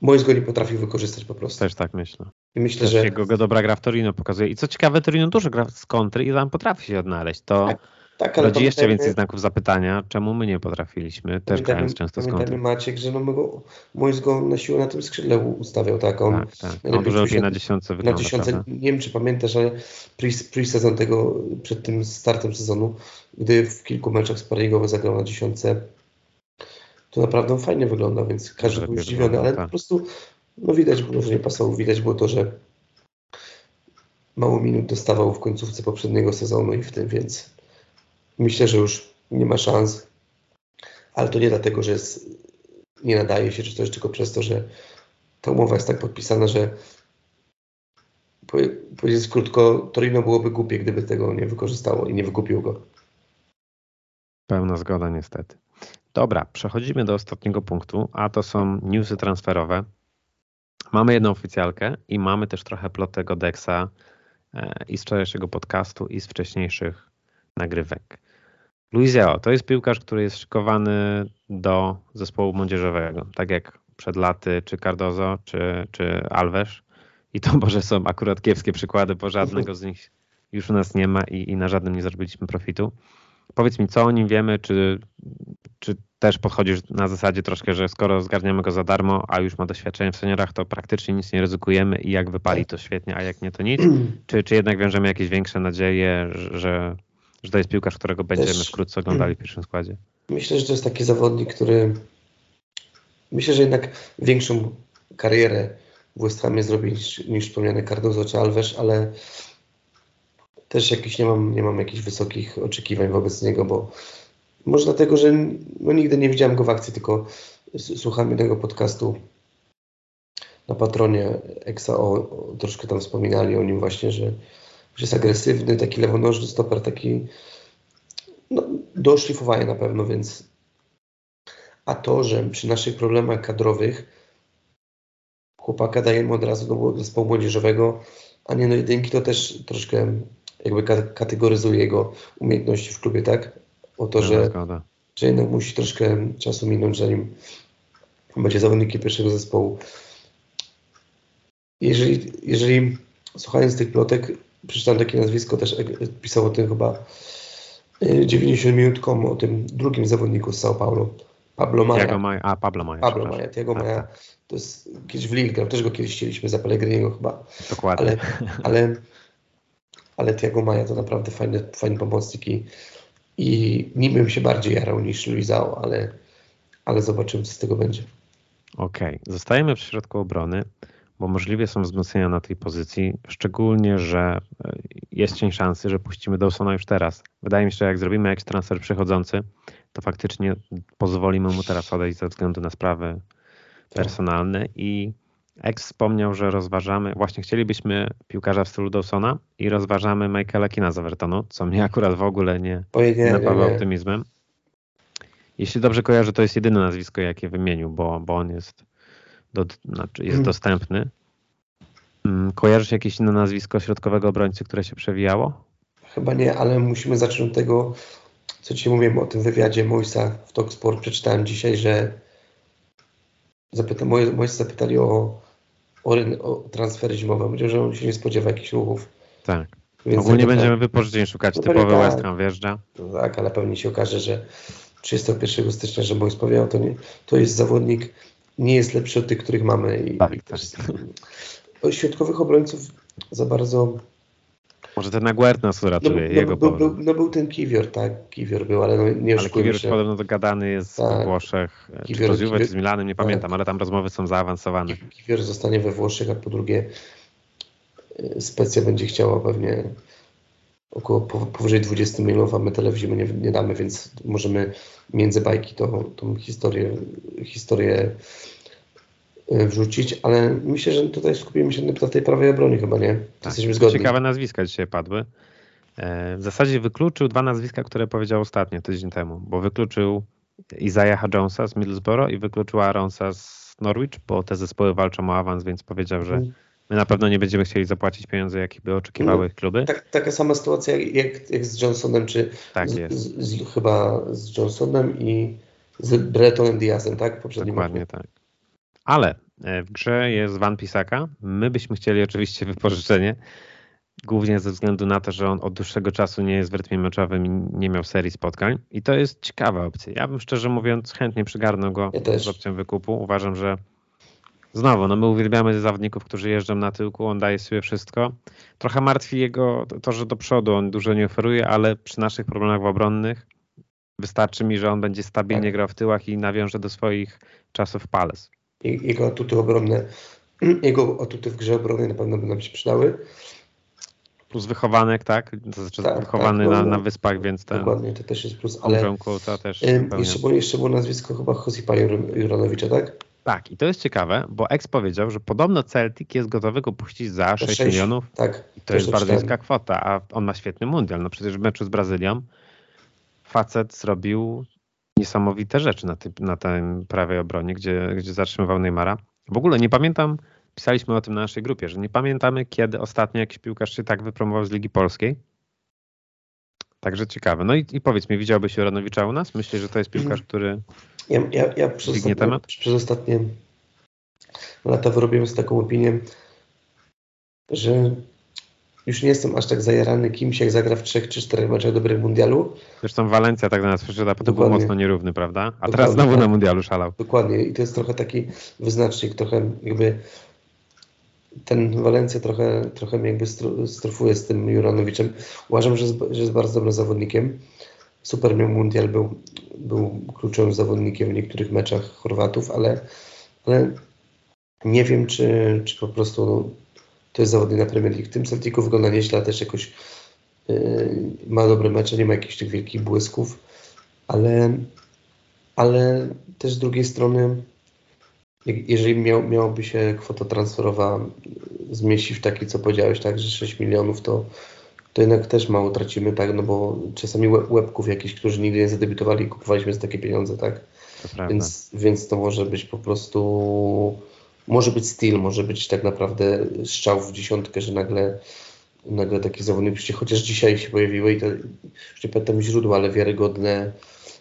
Mois go nie potrafił wykorzystać po prostu. Też tak myślę. I myślę, Też że jego dobra gra w Torino pokazuje. I co ciekawe, Torino dużo gra z kontry i tam potrafi się odnaleźć. To tak, tak, ale rodzi jeszcze więcej znaków zapytania, czemu my nie potrafiliśmy, też grając często z kontry. Maciek, że no my go, Mois go na siłę na tym skrzydle ustawiał, tak? On, tak, tak. On dużo lepiej na dziesiątce wygląda, Na dziesiątce, nie wiem czy pamiętasz, ale pre-sezon tego, przed tym startem sezonu, gdy w kilku meczach sparingowych zagrał na dziesiątce, to naprawdę fajnie wygląda, więc każdy był zdziwiony, ale tak. po prostu no widać było, że nie pasował. Widać było to, że mało minut dostawał w końcówce poprzedniego sezonu i w tym, więc myślę, że już nie ma szans. Ale to nie dlatego, że jest, nie nadaje się, czy też tylko przez to, że ta umowa jest tak podpisana, że powiedzieć krótko, Torino byłoby głupie, gdyby tego nie wykorzystało i nie wykupił go. Pełna zgoda niestety. Dobra, przechodzimy do ostatniego punktu, a to są newsy transferowe. Mamy jedną oficjalkę i mamy też trochę plotego Dexa e, i z wczorajszego podcastu i z wcześniejszych nagrywek. Luizeo to jest piłkarz, który jest szykowany do zespołu młodzieżowego, tak jak przed laty czy Cardozo, czy, czy Alves. I to może są akurat kiepskie przykłady, bo żadnego z nich już u nas nie ma i, i na żadnym nie zrobiliśmy profitu. Powiedz mi, co o nim wiemy, czy, czy też podchodzisz na zasadzie troszkę, że skoro zgarniamy go za darmo, a już ma doświadczenie w seniorach, to praktycznie nic nie ryzykujemy i jak wypali to świetnie, a jak nie to nic? Czy, czy jednak wiążemy jakieś większe nadzieje, że, że to jest piłkarz, którego będziemy też, wkrótce oglądali w pierwszym składzie? Myślę, że to jest taki zawodnik, który myślę, że jednak większą karierę w West Hamie zrobi niż, niż wspomniany Cardozo czy Alves, ale też jakiś nie mam, nie mam jakichś wysokich oczekiwań wobec niego, bo może dlatego, że no, nigdy nie widziałem go w akcji, tylko słucham jednego podcastu na patronie EXA, troszkę tam wspominali o nim właśnie, że, że jest agresywny, taki lewonożny stoper, taki no, do szlifowania na pewno, więc a to, że przy naszych problemach kadrowych chłopaka dajemy od razu do zespołu młodzieżowego, a nie do jedynki, to też troszkę jakby kategoryzuje jego umiejętności w klubie, tak? O to, że, że jednak musi troszkę czasu minąć, zanim będzie zawodnikiem pierwszego zespołu. Jeżeli, jeżeli słuchając tych plotek, przeczytałem takie nazwisko, też pisał o tym chyba 90 e, minut.com, o tym drugim zawodniku z São Paulo, Pablo Maja. Maja. A, Pablo Maja. Pablo Maja, Tiago tak. Tak. To jest kiedyś w Lille grał, też go kiedyś chcieliśmy za Pellegriniego chyba. Dokładnie. Ale, ale ale Tiago Maja to naprawdę fajny, fajny pomocnik i, i nim bym się bardziej jarał niż Luizao, ale, ale zobaczymy, co z tego będzie. Okej, okay. zostajemy w środku obrony, bo możliwe są wzmocnienia na tej pozycji, szczególnie, że e, jest cień szansy, że puścimy Dawsona już teraz. Wydaje mi się, że jak zrobimy jakiś transfer przychodzący, to faktycznie pozwolimy mu teraz odejść ze względu na sprawy tak. personalne i Ex wspomniał, że rozważamy, właśnie chcielibyśmy piłkarza w stylu Dawsona i rozważamy Michaela Kina z Evertonu, co mnie akurat w ogóle nie, nie napawa optymizmem. Jeśli dobrze kojarzę, to jest jedyne nazwisko, jakie wymienił, bo, bo on jest, do, znaczy jest hmm. dostępny. Mm, kojarzysz jakieś inne nazwisko środkowego obrońcy, które się przewijało? Chyba nie, ale musimy zacząć od tego, co ci mówiłem o tym wywiadzie Moisa w Talksport. Przeczytałem dzisiaj, że zapyta, moi zapytali o o, o transfery zimowe. Powiedział, że on się nie spodziewa jakichś ruchów. Tak. Więc Ogólnie będziemy wypożyczeń szukać. No Typowy tak, West Ham wjeżdża. No tak, ale pewnie się okaże, że 31 stycznia, że Boys powiedział, to, nie, to jest zawodnik, nie jest lepszy od tych, których mamy. I, tak, tak. Środkowych obrońców za bardzo może ten Aguert nas uratuje, no, no, jego był, był, no był ten Kiwior, tak, Kiwior był, ale no, nie Ale Kiwior się. podobno dogadany jest tak. we Włoszech, Kiwior, czy to z Juve, czy z Milanem, nie tak. pamiętam, ale tam rozmowy są zaawansowane. Kiwior zostanie we Włoszech, a po drugie y, Specja będzie chciała pewnie około powyżej 20 milionów, a my tyle w zimę nie, nie damy, więc możemy między bajki tą, tą historię, historię E, wrzucić, ale myślę, że tutaj skupimy się na tej prawej obronie chyba, nie? Tak, Jesteśmy zgodni. Ciekawe nazwiska dzisiaj padły. E, w zasadzie wykluczył dwa nazwiska, które powiedział ostatnio, tydzień temu, bo wykluczył Isaiaha Jonesa z Middlesbrough i wykluczył Aronsa z Norwich, bo te zespoły walczą o awans, więc powiedział, że mhm. My na pewno nie będziemy chcieli zapłacić pieniędzy, jakich by oczekiwały no, kluby. Tak, taka sama sytuacja jak, jak z Johnsonem, czy tak z, z, z, chyba z Johnsonem i z Bretonem Diazem, tak? Poprzednim Dokładnie roku. tak. Ale e, w grze jest Van Pisaka. My byśmy chcieli oczywiście wypożyczenie, głównie ze względu na to, że on od dłuższego czasu nie jest w rytmie meczowym i nie miał serii spotkań. I to jest ciekawa opcja. Ja bym szczerze mówiąc chętnie przygarnął go ja z opcją wykupu. Uważam, że znowu, no my uwielbiamy zawodników, którzy jeżdżą na tyłku, on daje sobie wszystko. Trochę martwi jego to, że do przodu on dużo nie oferuje, ale przy naszych problemach obronnych wystarczy mi, że on będzie stabilnie tak. grał w tyłach i nawiąże do swoich czasów Palace jego atuty obronne, jego atuty w grze obronnej na pewno by nam się przydały. Plus wychowanek, tak? To znaczy tak, wychowany tak, no, na, na wyspach, więc ten... Dokładnie, to też jest plus, ale... to też jeszcze, było, jeszcze było nazwisko chyba Josipa Juranowicza, tak? Tak, i to jest ciekawe, bo ex powiedział, że podobno Celtic jest gotowy go puścić za 6, 6 milionów. Tak. I to jest bardzo niska kwota, a on ma świetny mundial. No przecież w meczu z Brazylią facet zrobił niesamowite rzeczy na, tej, na tym prawej obronie, gdzie, gdzie zatrzymywał Neymara. W ogóle nie pamiętam, pisaliśmy o tym na naszej grupie, że nie pamiętamy, kiedy ostatnio jakiś piłkarz się tak wypromował z Ligi Polskiej. Także ciekawe. No i, i powiedz mi, widziałbyś Joranowicza u nas? Myślisz, że to jest piłkarz, który ja, ja, ja przez, ostatnie, temat? przez ostatnie lata wyrobiłem z taką opinię, że już nie jestem aż tak zajarany kimś, jak zagra w trzech czy czterech meczach dobrego mundialu. Zresztą Walencja tak na nas przyszedł, to był mocno nierówny, prawda? A Dokładnie, teraz znowu tak. na mundialu szalał. Dokładnie i to jest trochę taki wyznacznik, trochę jakby ten Walencja trochę, trochę mnie jakby strofuje z tym Juranowiczem. Uważam, że jest, że jest bardzo dobrym zawodnikiem. Super miał mundial, był, był kluczowym zawodnikiem w niektórych meczach Chorwatów, ale, ale nie wiem, czy, czy po prostu no, to jest zawodnik na Premier League. W tym Celticu wygląda nieźle, też jakoś yy, ma dobre mecze, nie ma jakichś tych wielkich błysków, ale, ale też z drugiej strony jeżeli miał, miałoby się kwota transferowa zmieścić w taki, co powiedziałeś, tak, że 6 milionów, to, to jednak też mało tracimy, tak, no bo czasami łebków jakichś, którzy nigdy nie zadebiutowali, kupowaliśmy za takie pieniądze, tak, to więc, więc to może być po prostu może być styl, może być tak naprawdę strzał w dziesiątkę, że nagle, nagle taki zawodnik, chociaż dzisiaj się pojawiły i to już nie pamiętam źródła, ale wiarygodne,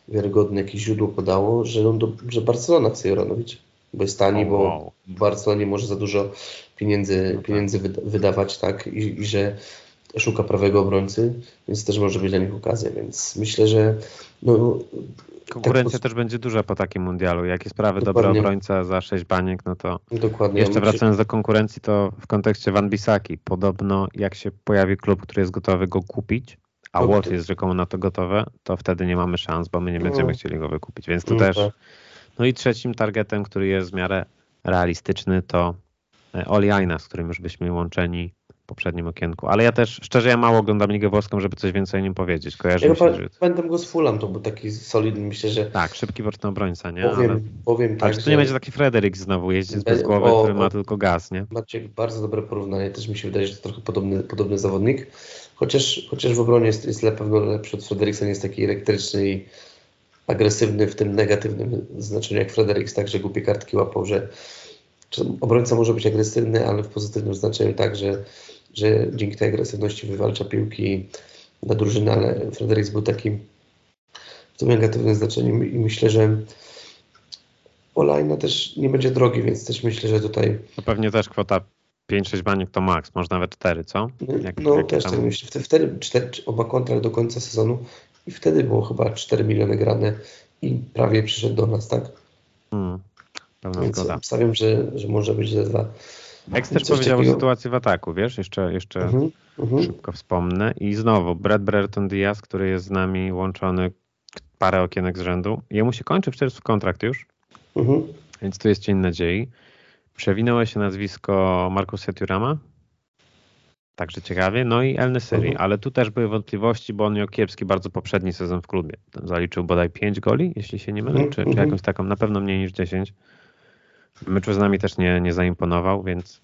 wiarygodne jakieś źródło podało, że, on do, że Barcelona chce Joranowicz, bo jest tani, wow. bo Barcelona nie może za dużo pieniędzy, no tak. pieniędzy wydawać, tak, I, i że szuka prawego obrońcy, więc też może być dla nich okazja, więc myślę, że no, Konkurencja tak, też będzie duża po takim mundialu. Jakie sprawy Dokładnie. dobra obrońca za 6 baniek, no to Dokładnie. jeszcze wracając do konkurencji, to w kontekście Van Bisaki, podobno jak się pojawi klub, który jest gotowy go kupić, a Watt jest rzekomo na to gotowe, to wtedy nie mamy szans, bo my nie będziemy no. chcieli go wykupić. Więc tu no też. Tak. No i trzecim targetem, który jest w miarę realistyczny, to e, Oli Aina, z którym już byśmy łączeni poprzednim okienku. Ale ja też, szczerze, ja mało oglądam Ligę Włoską, żeby coś więcej o nim powiedzieć. Kojarzy ja się, że... Pamiętam go z Fulham, to był taki solidny, myślę, że... Tak, szybki boczny obrońca, nie? Powiem, ale... powiem tak, Ale czy to nie będzie taki Frederik znowu jeździć bez głowy, o, który ma tylko gaz, nie? Macie bardzo dobre porównanie, też mi się wydaje, że to trochę podobny, podobny zawodnik, chociaż, chociaż w obronie jest, jest na pewno lepszy od Frederiksa, nie jest taki elektryczny i agresywny w tym negatywnym znaczeniu jak Frederik, tak, że głupie kartki łapał, że obrońca może być agresywny, ale w pozytywnym znaczeniu tak, że dzięki tej agresywności wywalcza piłki na drużynę, ale Fredericks był takim w tym negatywnym znaczeniu i myślę, że Olajna też nie będzie drogi, więc też myślę, że tutaj... To pewnie też kwota 5-6 baniek to maks, może nawet 4, co? Jak, no jak też tam... tak myślę. Wtedy 4, oba kontrakt do końca sezonu i wtedy było chyba 4 miliony grane i prawie przyszedł do nas, tak? Hmm, pełna Więc zgoda. Obstawiam, że, że może być ze dwa. Eks też powiedział takiego... o sytuacji w ataku, wiesz, jeszcze, jeszcze uh -huh, uh -huh. szybko wspomnę. I znowu Brad Brereton Diaz, który jest z nami łączony parę okienek z rzędu. Jemu się kończy w czerwcu kontrakt już, uh -huh. więc tu jest cień nadziei. Przewinęło się nazwisko Markusa Turama, Także ciekawie. No i El Nesiri, mhm. ale tu też były wątpliwości, bo on miał kiepski bardzo poprzedni sezon w klubie. Zaliczył bodaj 5 goli, jeśli się nie mylę, mhm. czy, czy mhm. jakąś taką, na pewno mniej niż 10. Meczu z nami też nie, nie zaimponował, więc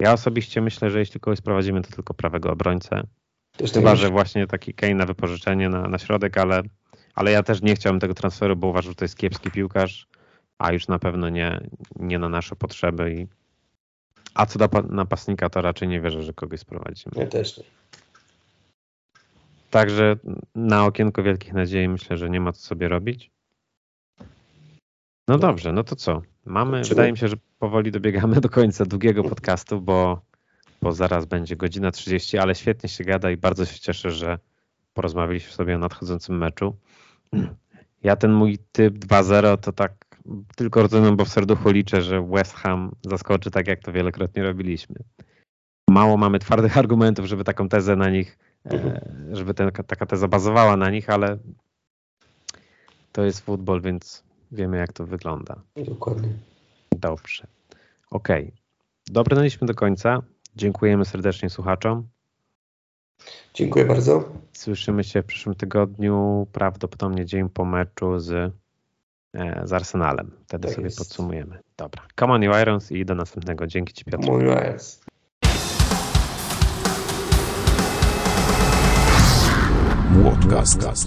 ja osobiście myślę, że jeśli kogoś sprowadzimy, to tylko prawego obrońcę. Też Chyba, tak że właśnie taki Kane na wypożyczenie na, na środek, ale, ale ja też nie chciałbym tego transferu, bo uważam, że to jest kiepski piłkarz, a już na pewno nie, nie na nasze potrzeby i a co do napastnika, to raczej nie wierzę, że kogoś sprowadzimy. Ja też nie. Także na okienko wielkich nadziei myślę, że nie ma co sobie robić. No dobrze, no to co? Mamy, wydaje mi się, że powoli dobiegamy do końca długiego podcastu, bo, bo zaraz będzie godzina 30, ale świetnie się gada i bardzo się cieszę, że porozmawialiśmy sobie o nadchodzącym meczu. Ja ten mój typ 2-0 to tak tylko rozumiem, bo w serduchu liczę, że West Ham zaskoczy tak, jak to wielokrotnie robiliśmy. Mało mamy twardych argumentów, żeby taką tezę na nich, mhm. żeby ten, taka teza bazowała na nich, ale to jest futbol, więc wiemy, jak to wygląda. Dokładnie. Dobrze. Okej. Okay. Dobrnęliśmy do końca. Dziękujemy serdecznie słuchaczom. Dziękuję bardzo. Słyszymy się w przyszłym tygodniu, prawdopodobnie dzień po meczu z E, z Arsenalem. Wtedy tak sobie jest. podsumujemy. Dobra. Come on you Irons i do następnego. Dzięki Ci Piotr. Come on you Irons. Młodcast.